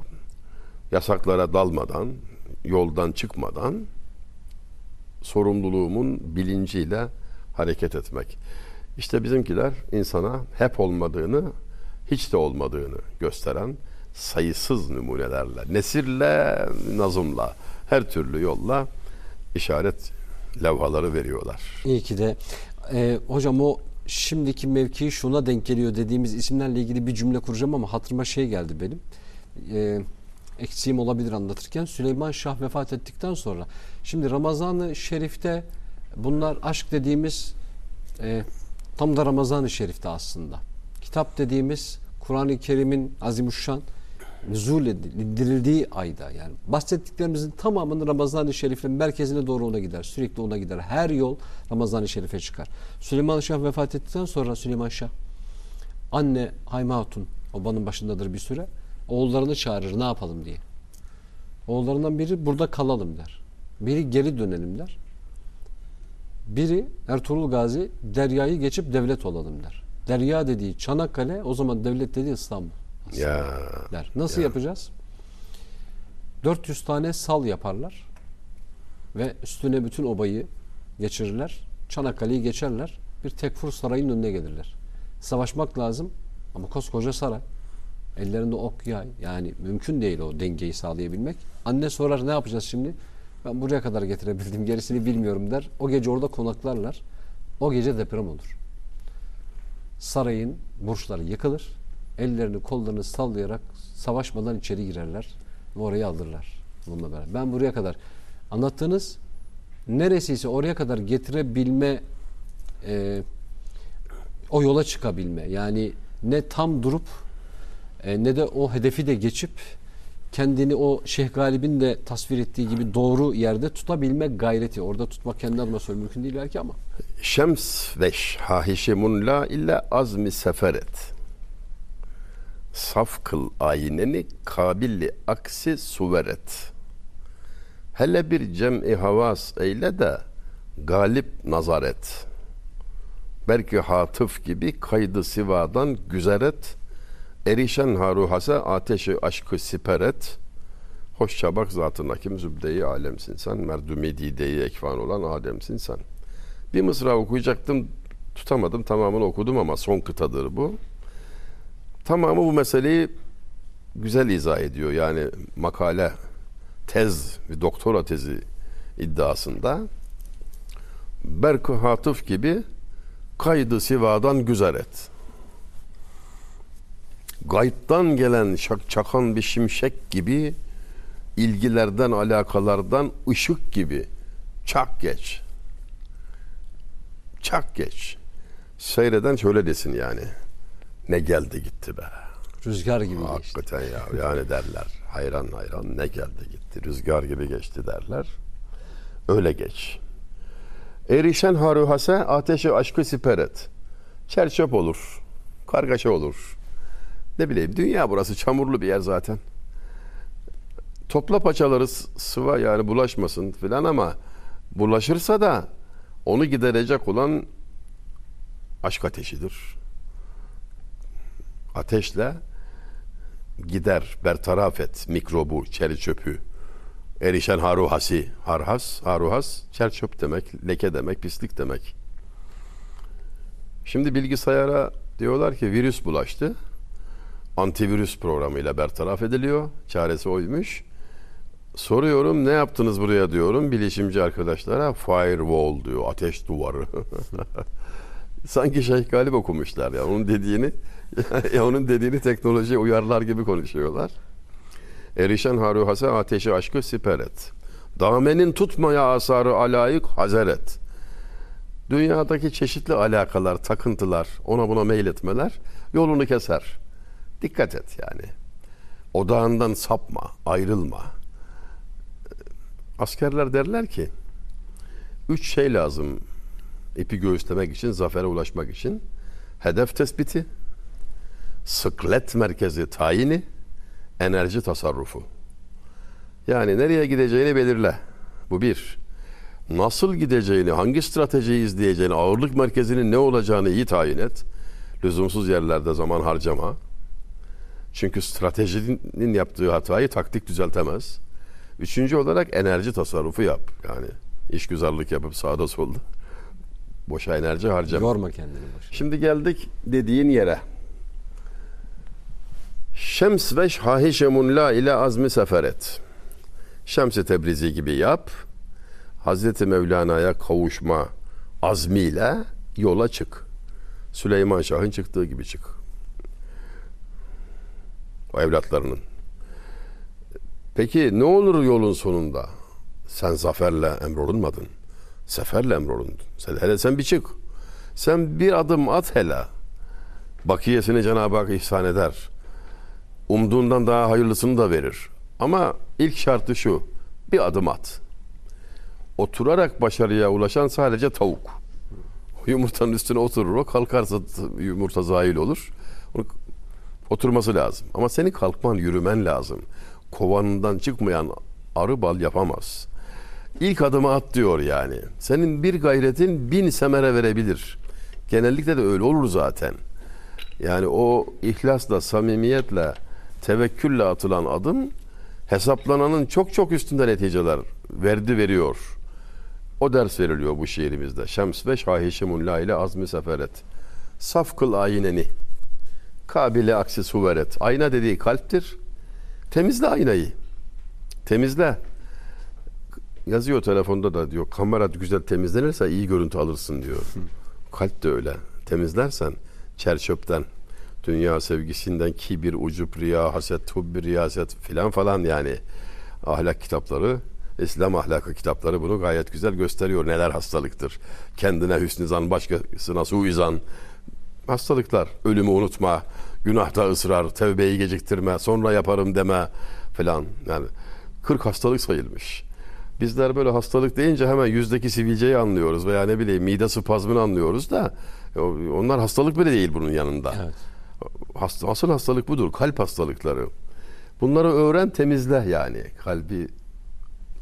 Yasaklara dalmadan, yoldan çıkmadan sorumluluğumun bilinciyle hareket etmek. İşte bizimkiler insana hep olmadığını, hiç de olmadığını gösteren sayısız numunelerle, nesirle, nazımla, her türlü yolla işaret levhaları veriyorlar. İyi ki de. Ee, hocam o şimdiki mevkii şuna denk geliyor dediğimiz isimlerle ilgili bir cümle kuracağım ama hatırıma şey geldi benim. Ee, eksiğim olabilir anlatırken. Süleyman Şah vefat ettikten sonra. Şimdi Ramazan-ı Şerif'te bunlar aşk dediğimiz e, tam da Ramazan-ı Şerif'te aslında. Kitap dediğimiz Kur'an-ı Kerim'in azimuşşan nüzul edildirildiği ayda yani bahsettiklerimizin tamamının Ramazan-ı Şerif'in merkezine doğru ona gider. Sürekli ona gider. Her yol Ramazan-ı Şerif'e çıkar. Süleyman Şah vefat ettikten sonra Süleyman Şah anne Hayme Hatun obanın başındadır bir süre. Oğullarını çağırır ne yapalım diye. Oğullarından biri burada kalalım der. Biri geri dönelim der. Biri Ertuğrul Gazi deryayı geçip devlet olalım der. Derya dediği Çanakkale o zaman devlet dediği İstanbul. Ya Der. Nasıl Ya. yapacağız? 400 tane sal yaparlar ve üstüne bütün obayı geçirirler. Çanakkale'yi geçerler. Bir tekfur sarayın önüne gelirler. Savaşmak lazım ama koskoca saray. Ellerinde ok yay. Yani mümkün değil o dengeyi sağlayabilmek. Anne sorar ne yapacağız şimdi? Ben buraya kadar getirebildim. Gerisini bilmiyorum der. O gece orada konaklarlar. O gece deprem olur. Sarayın burçları yıkılır. Ellerini kollarını sallayarak savaşmadan içeri girerler ve orayı alırlar. Bununla beraber. Ben buraya kadar anlattığınız neresiyse oraya kadar getirebilme e, o yola çıkabilme. Yani ne tam durup e, ne de o hedefi de geçip kendini o Şeyh Galip'in de tasvir ettiği gibi doğru yerde tutabilme gayreti. Orada tutmak kendi adıma söylüyorum mümkün değil belki ama. Şems veş hahişemun la illa azmi seferet. Saf kıl ayneni kabilli aksi suveret. Hele bir cem'i havas eyle de galip nazar et. Belki hatıf gibi kaydı sivadan güzeret. Erişen haruhase ateşi aşkı siperet. Hoşça bak zatın hakim zübde-i alemsin sen. Merdumi dide-i ekvan olan Adem'sin sen. Bir mısra okuyacaktım tutamadım tamamını okudum ama son kıtadır bu. Tamamı bu meseleyi güzel izah ediyor. Yani makale, tez, bir doktora tezi iddiasında. Berk-ı Hatıf gibi kaydı sivadan güzel et. Gayiptan gelen şak, çakan bir şimşek gibi ilgilerden, alakalardan ışık gibi çak geç. Çak geç. Seyreden şöyle desin yani. Ne geldi gitti be. Rüzgar gibi geçti. Hakikaten ya yani derler. Hayran hayran ne geldi gitti. Rüzgar gibi geçti derler. Öyle geç. Erişen haruhase ateşi aşkı siperet. Çerçöp olur. Kargaşa olur. Ne bileyim dünya burası çamurlu bir yer zaten. Topla paçaları sıva yani bulaşmasın filan ama bulaşırsa da onu giderecek olan aşk ateşidir. Ateşle gider, bertaraf et mikrobu, çeri çöpü. Erişen haruhasi, harhas, haruhas, çer çöp demek, leke demek, pislik demek. Şimdi bilgisayara diyorlar ki virüs bulaştı. Antivirüs programıyla bertaraf ediliyor. Çaresi oymuş. Soruyorum ne yaptınız buraya diyorum bilişimci arkadaşlara. Firewall diyor, ateş duvarı. Sanki Şeyh Galip okumuşlar ya onun dediğini ya onun dediğini teknolojiye uyarlar gibi konuşuyorlar. Erişen haruhase ateşi aşkı siperet. Damenin tutmaya asarı alayık hazeret. Dünyadaki çeşitli alakalar, takıntılar, ona buna meyletmeler yolunu keser. Dikkat et yani. Odağından sapma, ayrılma. Askerler derler ki üç şey lazım ipi göğüslemek için, zafere ulaşmak için. Hedef tespiti, sıklet merkezi tayini, enerji tasarrufu. Yani nereye gideceğini belirle. Bu bir. Nasıl gideceğini, hangi stratejiyi izleyeceğini, ağırlık merkezinin ne olacağını iyi tayin et. Lüzumsuz yerlerde zaman harcama. Çünkü stratejinin yaptığı hatayı taktik düzeltemez. Üçüncü olarak enerji tasarrufu yap. Yani işgüzarlık yapıp sağda solda boşa enerji harcama. Yorma kendini boş. Şimdi geldik dediğin yere. Şems ve hahişemun la ile azmi seferet. Şems-i Tebrizi gibi yap. Hazreti Mevlana'ya kavuşma azmiyle yola çık. Süleyman Şah'ın çıktığı gibi çık. O evlatlarının. Peki ne olur yolun sonunda? Sen zaferle emrolunmadın. Seferle emrolundun. Sen, hele sen bir çık. Sen bir adım at hele. Bakiyesini Cenab-ı Hak ihsan eder. Umduğundan daha hayırlısını da verir. Ama ilk şartı şu. Bir adım at. Oturarak başarıya ulaşan sadece tavuk. Yumurtanın üstüne oturur o kalkarsa yumurta zahil olur. Oturması lazım. Ama senin kalkman, yürümen lazım. Kovanından çıkmayan arı bal yapamaz. İlk adımı at diyor yani. Senin bir gayretin bin semere verebilir. Genellikle de öyle olur zaten. Yani o ihlasla, samimiyetle, tevekkülle atılan adım hesaplananın çok çok üstünde neticeler verdi veriyor. O ders veriliyor bu şiirimizde. Şems ve şahişimun la ile azmi seferet. Saf kıl ayneni. Kabile aksi suveret. Ayna dediği kalptir. Temizle aynayı. Temizle. Yazıyor telefonda da diyor kamera güzel temizlenirse iyi görüntü alırsın diyor. Kalp de öyle. Temizlersen çer çöpten, dünya sevgisinden kibir, ucup, riya, haset, hubbi, riyaset filan falan yani ahlak kitapları İslam ahlakı kitapları bunu gayet güzel gösteriyor. Neler hastalıktır. Kendine hüsnü zan, başkasına suizan. Hastalıklar. Ölümü unutma, günahta ısrar, tevbeyi geciktirme, sonra yaparım deme falan. Yani 40 hastalık sayılmış. Bizler böyle hastalık deyince hemen yüzdeki sivilceyi anlıyoruz veya ne bileyim mide spazmını anlıyoruz da onlar hastalık bile değil bunun yanında. Evet. Hasta, asıl hastalık budur. Kalp hastalıkları. Bunları öğren temizle yani. Kalbi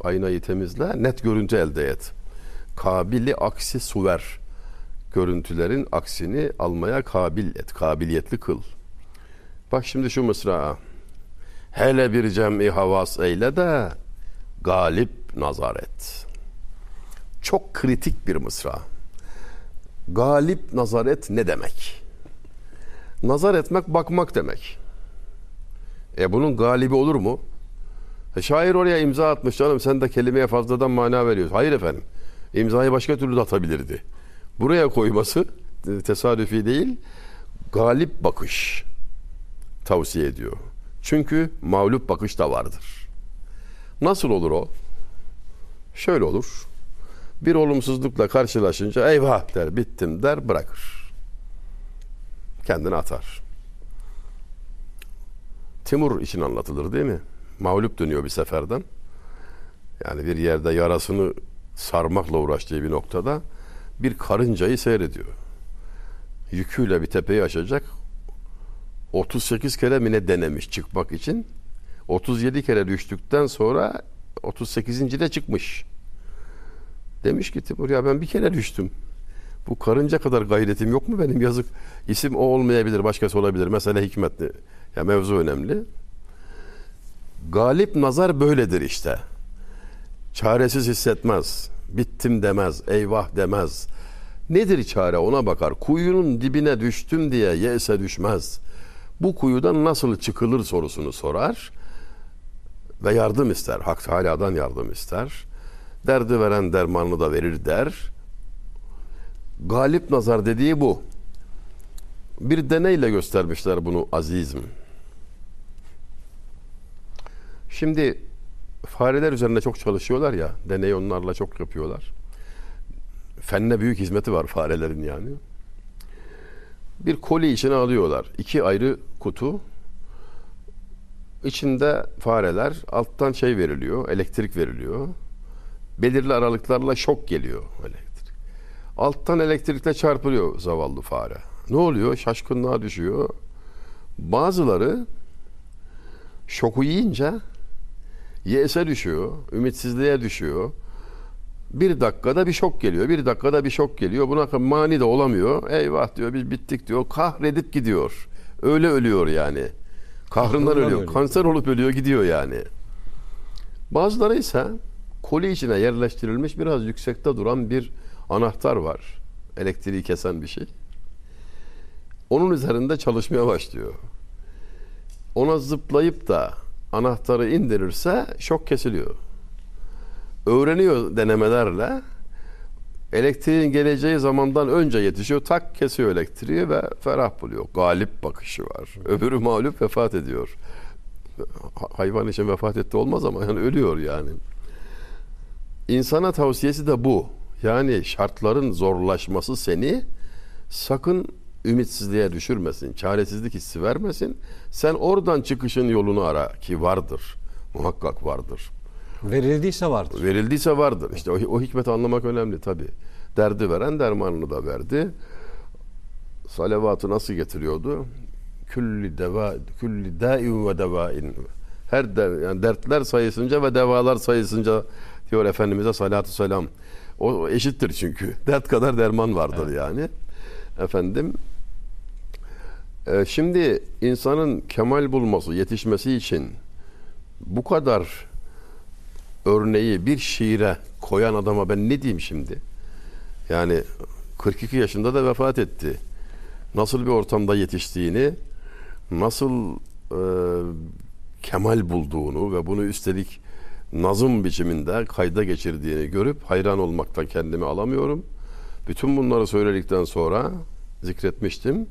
aynayı temizle, net görüntü elde et. Kabili aksi suver. Görüntülerin aksini almaya kabil et, kabiliyetli kıl. Bak şimdi şu mısra. Hele bir cem'i havas eyle de galip nazar et. Çok kritik bir mısra. Galip nazar et ne demek? Nazar etmek bakmak demek. E bunun galibi olur mu? E şair oraya imza atmış canım sen de kelimeye fazladan mana veriyorsun. Hayır efendim. İmzayı başka türlü de atabilirdi. Buraya koyması tesadüfi değil galip bakış tavsiye ediyor. Çünkü mağlup bakış da vardır. Nasıl olur o? Şöyle olur. Bir olumsuzlukla karşılaşınca eyvah der, bittim der, bırakır. Kendini atar. Timur için anlatılır değil mi? mağlup dönüyor bir seferden. Yani bir yerde yarasını sarmakla uğraştığı bir noktada bir karıncayı seyrediyor. Yüküyle bir tepeyi aşacak. 38 kere mi ne denemiş çıkmak için. 37 kere düştükten sonra 38. de çıkmış. Demiş ki Timur ya ben bir kere düştüm. Bu karınca kadar gayretim yok mu benim yazık. İsim o olmayabilir başkası olabilir. Mesela hikmetli. Ya mevzu önemli. Galip nazar böyledir işte. Çaresiz hissetmez. Bittim demez. Eyvah demez. Nedir çare ona bakar. Kuyunun dibine düştüm diye yese düşmez. Bu kuyudan nasıl çıkılır sorusunu sorar ve yardım ister. Hak Teala'dan yardım ister. Derdi veren dermanını da verir der. Galip nazar dediği bu. Bir deneyle göstermişler bunu azizm. Şimdi fareler üzerinde çok çalışıyorlar ya. Deney onlarla çok yapıyorlar. Fenne büyük hizmeti var farelerin yani. Bir koli içine alıyorlar. İki ayrı kutu. İçinde fareler alttan şey veriliyor, elektrik veriliyor. Belirli aralıklarla şok geliyor elektrik. Alttan elektrikle çarpılıyor zavallı fare. Ne oluyor? Şaşkınlığa düşüyor. Bazıları şoku yiyince yese düşüyor, ümitsizliğe düşüyor. Bir dakikada bir şok geliyor, bir dakikada bir şok geliyor. Buna mani de olamıyor. Eyvah diyor, biz bittik diyor. Kahredip gidiyor. Öyle ölüyor yani. Kahrından ölüyor. ölüyor. Kanser olup ölüyor gidiyor yani. Bazıları ise koli içine yerleştirilmiş biraz yüksekte duran bir anahtar var. Elektriği kesen bir şey. Onun üzerinde çalışmaya başlıyor. ona zıplayıp da anahtarı indirirse şok kesiliyor. Öğreniyor denemelerle. Elektriğin geleceği zamandan önce yetişiyor. Tak kesiyor elektriği ve ferah buluyor. Galip bakışı var. Öbürü mağlup vefat ediyor. Ha- Hayvan için vefat etti olmaz ama yani ölüyor yani. İnsana tavsiyesi de bu. Yani şartların zorlaşması seni sakın ümitsizliğe düşürmesin. Çaresizlik hissi vermesin. Sen oradan çıkışın yolunu ara ki vardır. Muhakkak vardır. Verildiyse vardır. Verildiyse vardır. İşte o, o hikmeti anlamak önemli tabi. Derdi veren dermanını da verdi. Salavatı nasıl getiriyordu? Külli deva, külli daim ve devain. Her de, yani dertler sayısınca ve devalar sayısınca diyor Efendimiz'e salatu selam. O o eşittir çünkü. Dert kadar derman vardır yani. Efendim e, şimdi insanın kemal bulması, yetişmesi için bu kadar örneği bir şiire koyan adama ben ne diyeyim şimdi? Yani 42 yaşında da vefat etti. Nasıl bir ortamda yetiştiğini, nasıl e, kemal bulduğunu ve bunu üstelik nazım biçiminde kayda geçirdiğini görüp hayran olmaktan kendimi alamıyorum. Bütün bunları söyledikten sonra zikretmiştim.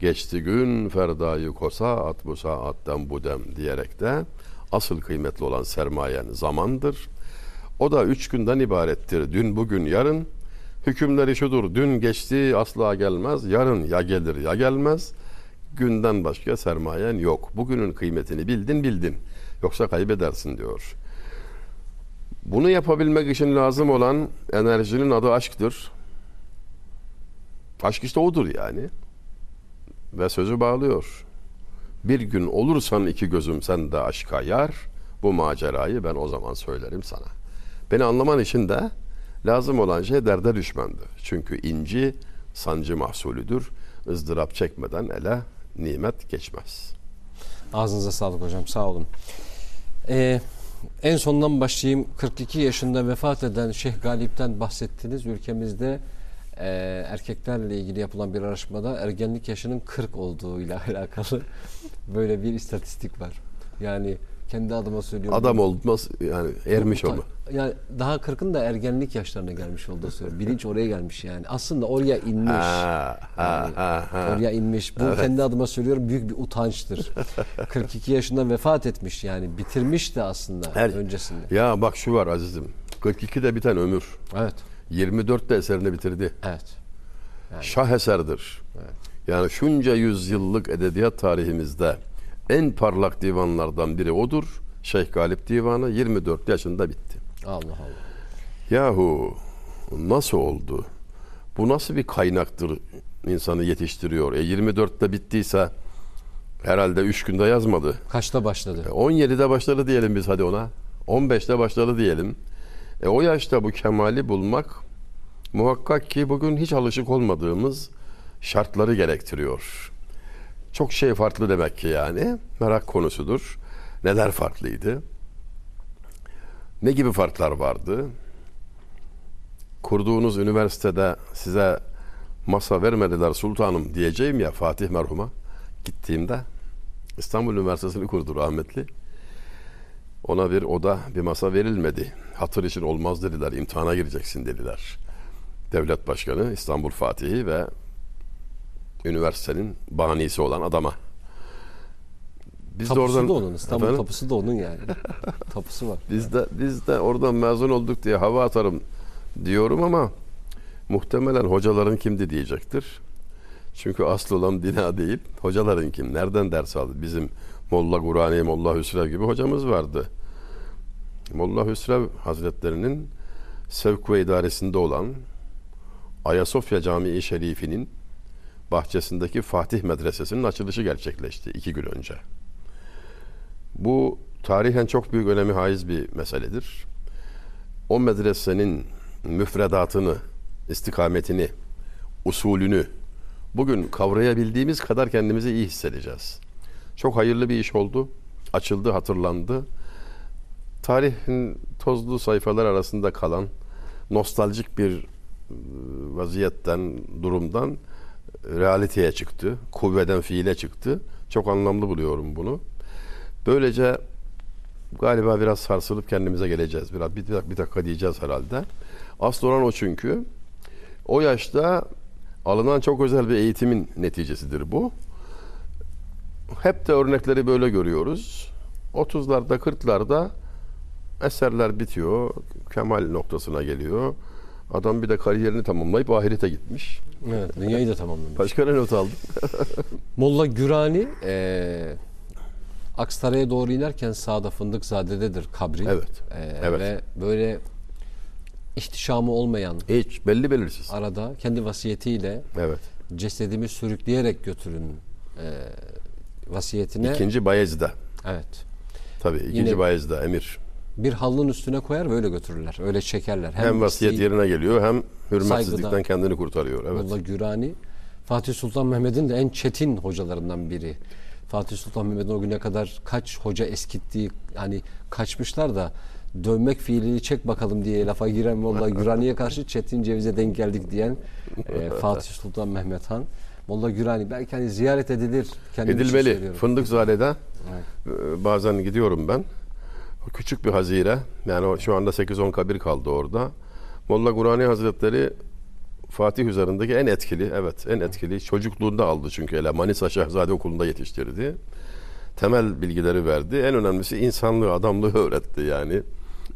Geçti gün ferdayı kosa at bu saatten bu dem diyerek de asıl kıymetli olan sermayen zamandır. O da üç günden ibarettir. Dün, bugün, yarın. Hükümleri şudur. Dün geçti asla gelmez. Yarın ya gelir ya gelmez. Günden başka sermayen yok. Bugünün kıymetini bildin bildin. Yoksa kaybedersin diyor. Bunu yapabilmek için lazım olan enerjinin adı aşktır. Aşk işte odur yani. Ve sözü bağlıyor. Bir gün olursan iki gözüm sende aşka yar. Bu macerayı ben o zaman söylerim sana. Beni anlaman için de lazım olan şey derde düşmendir. Çünkü inci sancı mahsulüdür. ızdırap çekmeden ele nimet geçmez. Ağzınıza sağlık hocam. Sağ olun. Ee, en sondan başlayayım. 42 yaşında vefat eden Şeyh Galip'ten bahsettiniz. Ülkemizde e, erkeklerle ilgili yapılan bir araştırmada ergenlik yaşının 40 olduğuyla alakalı böyle bir istatistik var. Yani kendi adıma söylüyorum. Adam olmaz yani ermiş onu. Yani daha 40'ın da ergenlik yaşlarına gelmiş olduğu söylüyor. Bilinç oraya gelmiş yani. Aslında oraya inmiş. Ha, ha, ha, ha. Oraya inmiş. Bu kendi adıma söylüyorum büyük bir utançtır. 42 yaşında vefat etmiş yani. Bitirmiş de aslında Her- öncesinde. Ya bak şu var azizim. 42'de biten ömür. Evet. 24'te eserini bitirdi. Evet. Şah eserdir. Yani şunca yüzyıllık edebiyat tarihimizde en parlak divanlardan biri odur. Şeyh Galip Divanı 24 yaşında bitti. Allah Allah. Yahu nasıl oldu? Bu nasıl bir kaynaktır insanı yetiştiriyor? E 24'te bittiyse herhalde 3 günde yazmadı. Kaçta başladı? E, 17'de başladı diyelim biz hadi ona. 15'te başladı diyelim. E, o yaşta bu kemali bulmak muhakkak ki bugün hiç alışık olmadığımız şartları gerektiriyor. Çok şey farklı demek ki yani. Merak konusudur. Neler farklıydı? Ne gibi farklar vardı? Kurduğunuz üniversitede size masa vermediler sultanım diyeceğim ya Fatih merhuma gittiğimde İstanbul Üniversitesi'ni kurdu rahmetli. Ona bir oda, bir masa verilmedi. Hatır için olmaz dediler, imtihana gireceksin dediler. Devlet Başkanı, İstanbul Fatihi ve üniversitenin banisi olan adama. Biz tapusu da onun. İstanbul Efendim? tapusu da onun yani. tapusu var. Biz de biz de oradan mezun olduk diye hava atarım diyorum ama muhtemelen hocaların kimdi diyecektir. Çünkü asıl olan bina değil. Hocaların kim? Nereden ders aldı? Bizim Molla Gurani, Molla Hüsrev gibi hocamız vardı. Molla Hüsrev Hazretlerinin sevk ve idaresinde olan Ayasofya Camii Şerifi'nin bahçesindeki Fatih Medresesi'nin açılışı gerçekleşti iki gün önce. Bu tarihen çok büyük önemi haiz bir meseledir. O medresenin müfredatını, istikametini, usulünü bugün kavrayabildiğimiz kadar kendimizi iyi hissedeceğiz. Çok hayırlı bir iş oldu. Açıldı, hatırlandı. Tarihin tozlu sayfalar arasında kalan nostaljik bir e, vaziyetten, durumdan e, realiteye çıktı. Kuvveden fiile çıktı. Çok anlamlı buluyorum bunu. Böylece galiba biraz sarsılıp kendimize geleceğiz. Biraz bir, bir dakika diyeceğiz herhalde. Asıl olan o çünkü. O yaşta alınan çok özel bir eğitimin neticesidir bu. Hep de örnekleri böyle görüyoruz. 30'larda 40'larda eserler bitiyor. Kemal noktasına geliyor. Adam bir de kariyerini tamamlayıp ahirete gitmiş. Evet, dünyayı da tamamlamış. Başka ne not aldın? Molla Gürani e, Aksaray'a doğru inerken sağda Fındıkzade'dedir kabri. Evet, E, evet. Ve böyle ihtişamı olmayan Hiç belli belirsiz. arada kendi vasiyetiyle Evet. cesedimi sürükleyerek götürün e, vasiyetine. İkinci Bayezid'de. Evet. Tabii ikinci Yine- Bayezid'de emir. Bir halının üstüne koyar böyle götürürler. Öyle çekerler. Hem, vasiyet isteği- yerine geliyor hem hürmetsizlikten Saygıdan. kendini kurtarıyor. Evet. Molla Gürani Fatih Sultan Mehmet'in de en çetin hocalarından biri. Fatih Sultan Mehmet'in o güne kadar kaç hoca eskittiği hani kaçmışlar da dövmek fiilini çek bakalım diye lafa giren Molla Gürani'ye karşı Çetin Ceviz'e denk geldik diyen e, Fatih Sultan Mehmet Han. Molla Gürani belki hani ziyaret edilir. Kendim Edilmeli. Fındıkzade'de Evet. e, bazen gidiyorum ben. Küçük bir hazire. Yani şu anda 8-10 kabir kaldı orada. Molla Gurani Hazretleri Fatih üzerindeki en etkili, evet en etkili çocukluğunda aldı çünkü ele Manisa Şehzade Okulu'nda yetiştirdi. Temel bilgileri verdi. En önemlisi insanlığı, adamlığı öğretti yani.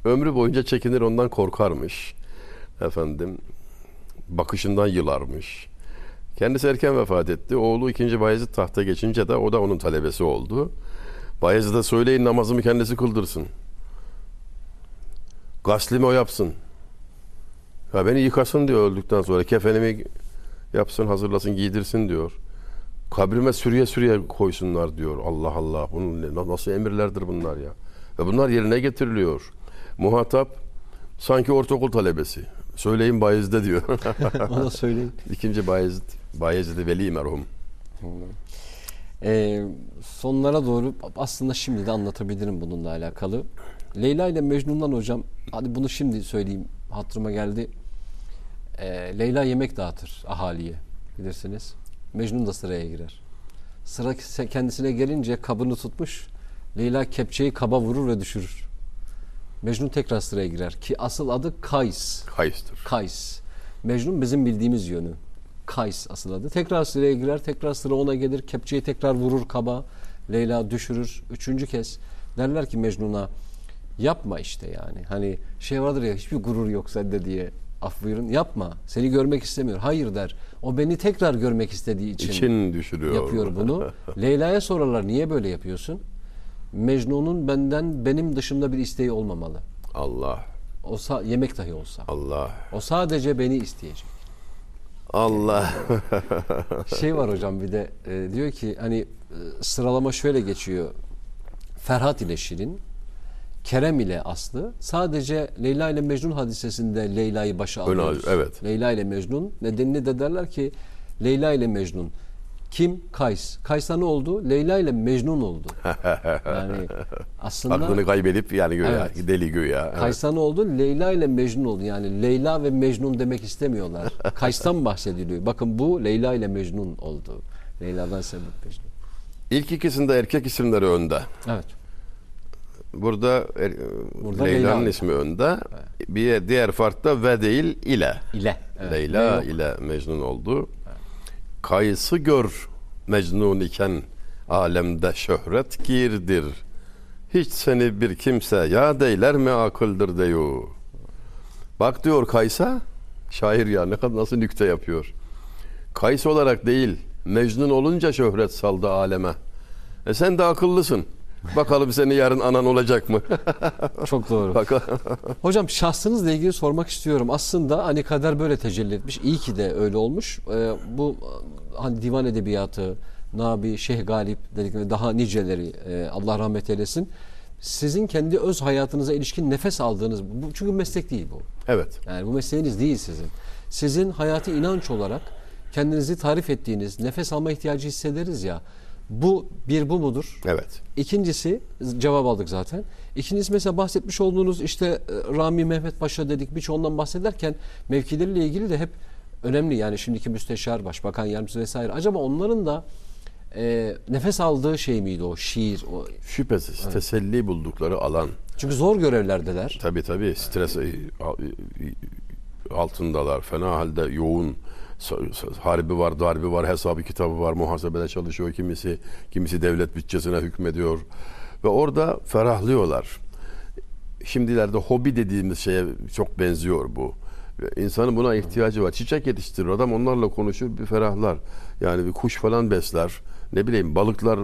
Ömrü boyunca çekinir ondan korkarmış. Efendim bakışından yılarmış. Kendisi erken vefat etti. Oğlu 2. Bayezid tahta geçince de o da onun talebesi oldu. Bayezid'e söyleyin namazımı kendisi kıldırsın. Gaslimi o yapsın. Ya beni yıkasın diyor öldükten sonra. Kefenimi yapsın, hazırlasın, giydirsin diyor. Kabrime sürüye sürüye koysunlar diyor. Allah Allah. Bunun ne- nasıl emirlerdir bunlar ya. Ve bunlar yerine getiriliyor. Muhatap sanki ortaokul talebesi. Söyleyin Bayezid'e diyor. Ona söyleyin. İkinci Bayezid, Bayezid-i Veli merhum. Ee, sonlara doğru aslında şimdi de anlatabilirim bununla alakalı. Leyla ile Mecnun'dan hocam hadi bunu şimdi söyleyeyim hatırıma geldi. Ee, Leyla yemek dağıtır ahaliye bilirsiniz. Mecnun da sıraya girer. Sıra kendisine gelince kabını tutmuş. Leyla kepçeyi kaba vurur ve düşürür. Mecnun tekrar sıraya girer ki asıl adı Kays. Kays'tır. Kays. Mecnun bizim bildiğimiz yönü. Kays asıl adı. Tekrar sıraya girer, tekrar sıra ona gelir. Kepçeyi tekrar vurur kaba. Leyla düşürür. Üçüncü kez derler ki Mecnun'a yapma işte yani. Hani şey vardır ya hiçbir gurur yok sende diye. Af buyurun yapma. Seni görmek istemiyor. Hayır der. O beni tekrar görmek istediği için, İçin düşürüyor. yapıyor bunu. Leyla'ya sorarlar niye böyle yapıyorsun? Mecnun'un benden benim dışımda bir isteği olmamalı. Allah, O yemek dahi olsa. Allah, O sadece beni isteyecek. Allah. Şey var hocam bir de e, diyor ki hani e, sıralama şöyle geçiyor. Ferhat ile Şirin, Kerem ile Aslı. Sadece Leyla ile Mecnun hadisesinde Leyla'yı başa Öyle, alıyoruz. evet. Leyla ile Mecnun. Nedenini de derler ki Leyla ile Mecnun. Kim? Kays. Kays'ta ne oldu? Leyla ile Mecnun oldu. Yani aslında Aklını kaybedip yani güya, Evet. deli güya. Evet. Kays'ta ne oldu? Leyla ile Mecnun oldu. Yani Leyla ve Mecnun demek istemiyorlar. Kays'tan bahsediliyor. Bakın bu Leyla ile Mecnun oldu. Leyla'dan sebep Mecnun. İlk ikisinde erkek isimleri önde. Evet. Burada, er, Burada Leyla'nın Leyla. ismi önde. Bir diğer farkta ve değil ile. İle. Evet. Leyla ile Mecnun oldu. Kayısı gör Mecnun iken alemde şöhret girdir. Hiç seni bir kimse ya deyler mi akıldır diyor. Bak diyor Kaysa, şair ya ne kadar nasıl nükte yapıyor. Kays olarak değil, Mecnun olunca şöhret saldı aleme. E sen de akıllısın. Bakalım seni yarın anan olacak mı? Çok doğru. Bak Hocam şahsınızla ilgili sormak istiyorum. Aslında hani kader böyle tecelli etmiş. İyi ki de öyle olmuş. Ee, bu hani divan edebiyatı, Nabi, Şeyh Galip dedikleri daha niceleri e, Allah rahmet eylesin. Sizin kendi öz hayatınıza ilişkin nefes aldığınız bu çünkü meslek değil bu. evet. Yani bu mesleğiniz değil sizin. Sizin hayatı inanç olarak kendinizi tarif ettiğiniz, nefes alma ihtiyacı hissederiz ya. Bu bir bu mudur? Evet. İkincisi cevap aldık zaten. İkincisi mesela bahsetmiş olduğunuz işte e, Rami Mehmet Paşa dedik birçoğundan bahsederken mevkileriyle ilgili de hep önemli. Yani şimdiki müsteşar, başbakan yardımcısı vesaire. Acaba onların da e, nefes aldığı şey miydi o şiir? O, Şüphesiz teselli buldukları alan. çünkü zor görevlerdeler. Tabii tabii stres e, e, altındalar. Fena halde yoğun harbi var, darbi var, hesabı kitabı var, muhasebede çalışıyor kimisi, kimisi devlet bütçesine hükmediyor ve orada ferahlıyorlar. Şimdilerde hobi dediğimiz şeye çok benziyor bu. İnsanın buna ihtiyacı var. Çiçek yetiştirir adam onlarla konuşur bir ferahlar. Yani bir kuş falan besler. Ne bileyim balıklar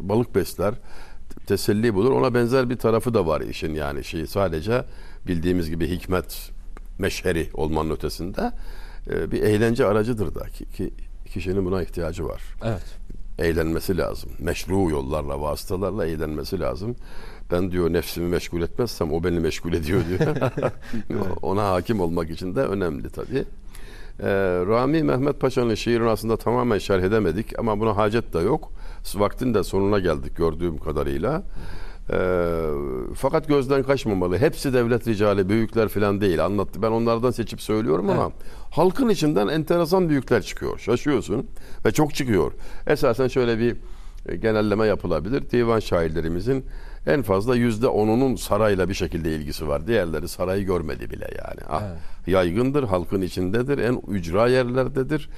balık besler. Teselli bulur. Ona benzer bir tarafı da var işin yani şey sadece bildiğimiz gibi hikmet meşheri olmanın ötesinde e, bir eğlence aracıdır da ki, ki kişinin buna ihtiyacı var Evet. eğlenmesi lazım. Meşru yollarla, vasıtalarla eğlenmesi lazım. Ben diyor nefsimi meşgul etmezsem o beni meşgul ediyor diyor. Ona hakim olmak için de önemli tabii. Ee, Rami Mehmet Paşa'nın şiirini aslında tamamen şerh edemedik ama buna hacet de yok. Vaktin de sonuna geldik gördüğüm kadarıyla. Ee, fakat gözden kaçmamalı. Hepsi devlet ricali, büyükler falan değil. Anlattı. Ben onlardan seçip söylüyorum ama halkın içinden enteresan büyükler çıkıyor. Şaşıyorsun ve çok çıkıyor. Esasen şöyle bir e, genelleme yapılabilir. Divan şairlerimizin en fazla yüzde onunun sarayla bir şekilde ilgisi var. Diğerleri sarayı görmedi bile yani. Ah, Yaygındır, halkın içindedir, en ücra yerlerdedir.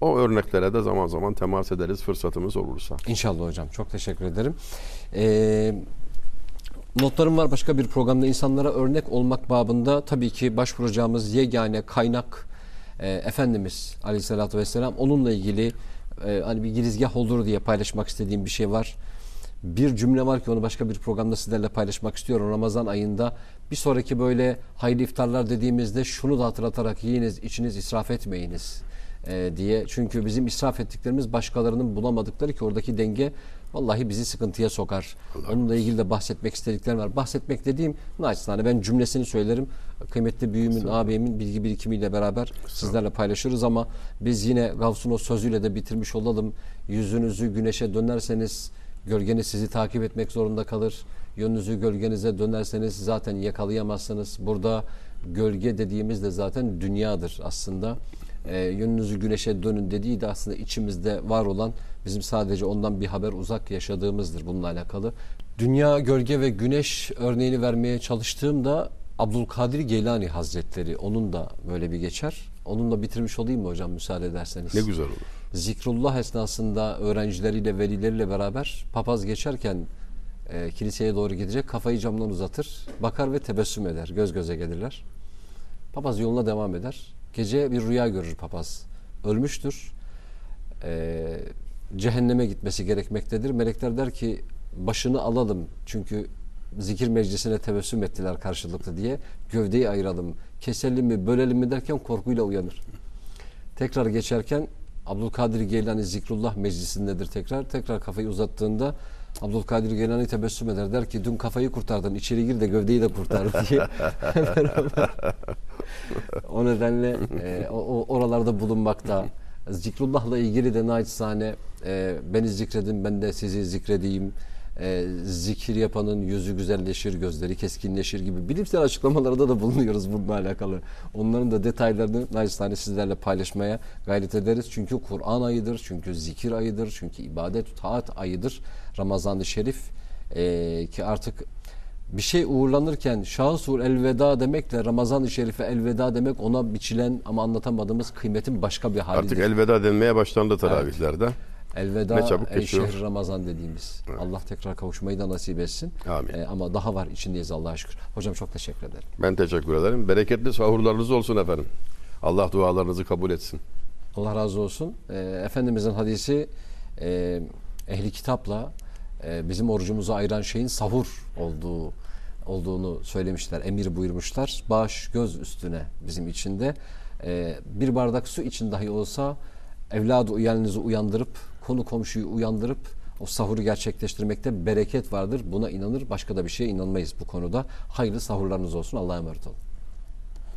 O örneklere de zaman zaman temas ederiz fırsatımız olursa. İnşallah hocam. Çok teşekkür ederim. Ee, notlarım var başka bir programda insanlara örnek olmak babında tabii ki başvuracağımız yegane kaynak e, Efendimiz Aleyhisselatü Vesselam. Onunla ilgili e, hani bir girizgah olur diye paylaşmak istediğim bir şey var. Bir cümle var ki onu başka bir programda sizlerle paylaşmak istiyorum. Ramazan ayında bir sonraki böyle hayırlı iftarlar dediğimizde şunu da hatırlatarak yiyiniz, içiniz israf etmeyiniz e, diye. Çünkü bizim israf ettiklerimiz başkalarının bulamadıkları ki oradaki denge vallahi bizi sıkıntıya sokar. Onunla ilgili de bahsetmek istediklerim var. Bahsetmek dediğim naçizane ben cümlesini söylerim. Kıymetli büyüğümün, ağabeyimin bilgi birikimiyle beraber sizlerle paylaşırız ama biz yine Gavs'un o sözüyle de bitirmiş olalım. Yüzünüzü güneşe dönerseniz gölgeniz sizi takip etmek zorunda kalır. Yönünüzü gölgenize dönerseniz zaten yakalayamazsınız. Burada gölge dediğimiz de zaten dünyadır aslında. E, yönünüzü güneşe dönün dediği de aslında içimizde var olan bizim sadece ondan bir haber uzak yaşadığımızdır bununla alakalı. Dünya, gölge ve güneş örneğini vermeye çalıştığımda Abdülkadir Geylani Hazretleri onun da böyle bir geçer. Onunla bitirmiş olayım mı hocam müsaade ederseniz? Ne güzel olur. Zikrullah esnasında öğrencileriyle, velileriyle beraber papaz geçerken e, kiliseye doğru gidecek kafayı camdan uzatır, bakar ve tebessüm eder, göz göze gelirler. Papaz yoluna devam eder. Gece bir rüya görür papaz. Ölmüştür. E, cehenneme gitmesi gerekmektedir. Melekler der ki başını alalım çünkü zikir meclisine tebessüm ettiler karşılıklı diye gövdeyi ayıralım, keselim mi, bölelim mi derken korkuyla uyanır. Tekrar geçerken Abdülkadir Geylani Zikrullah meclisindedir tekrar. Tekrar kafayı uzattığında Abdülkadir Geylani tebessüm eder. Der ki dün kafayı kurtardın içeri gir de gövdeyi de kurtar diye. O nedenle e, o- oralarda bulunmakta. Zikrullah'la ilgili de naçizane e, beni zikredin ben de sizi zikredeyim. E, zikir yapanın yüzü güzelleşir, gözleri keskinleşir gibi bilimsel açıklamalarda da bulunuyoruz bununla alakalı. Onların da detaylarını naçizane sizlerle paylaşmaya gayret ederiz. Çünkü Kur'an ayıdır, çünkü zikir ayıdır, çünkü ibadet, taat ayıdır. Ramazan-ı Şerif e, ki artık bir şey uğurlanırken şahsur elveda demekle Ramazan-ı Şerif'e elveda demek ona biçilen ama anlatamadığımız kıymetin başka bir halidir. Artık elveda denmeye başlandı teravihlerde. Elveda Ne çabuk ey geçiyor. şehri Ramazan dediğimiz. Allah tekrar kavuşmayı da nasip etsin. Amin. Ee, ama daha var içindeyiz Allah'a şükür. Hocam çok teşekkür ederim. Ben teşekkür ederim. Bereketli sahurlarınız olsun efendim. Allah dualarınızı kabul etsin. Allah razı olsun. Ee, Efendimizin hadisi e, ehli kitapla e, bizim orucumuzu ayıran şeyin sahur olduğu olduğunu söylemişler, emir buyurmuşlar. Baş göz üstüne bizim içinde. Ee, bir bardak su için dahi olsa evladı uyanınızı uyandırıp, konu komşuyu uyandırıp o sahuru gerçekleştirmekte bereket vardır. Buna inanır. Başka da bir şeye inanmayız bu konuda. Hayırlı sahurlarınız olsun. Allah'a emanet olun.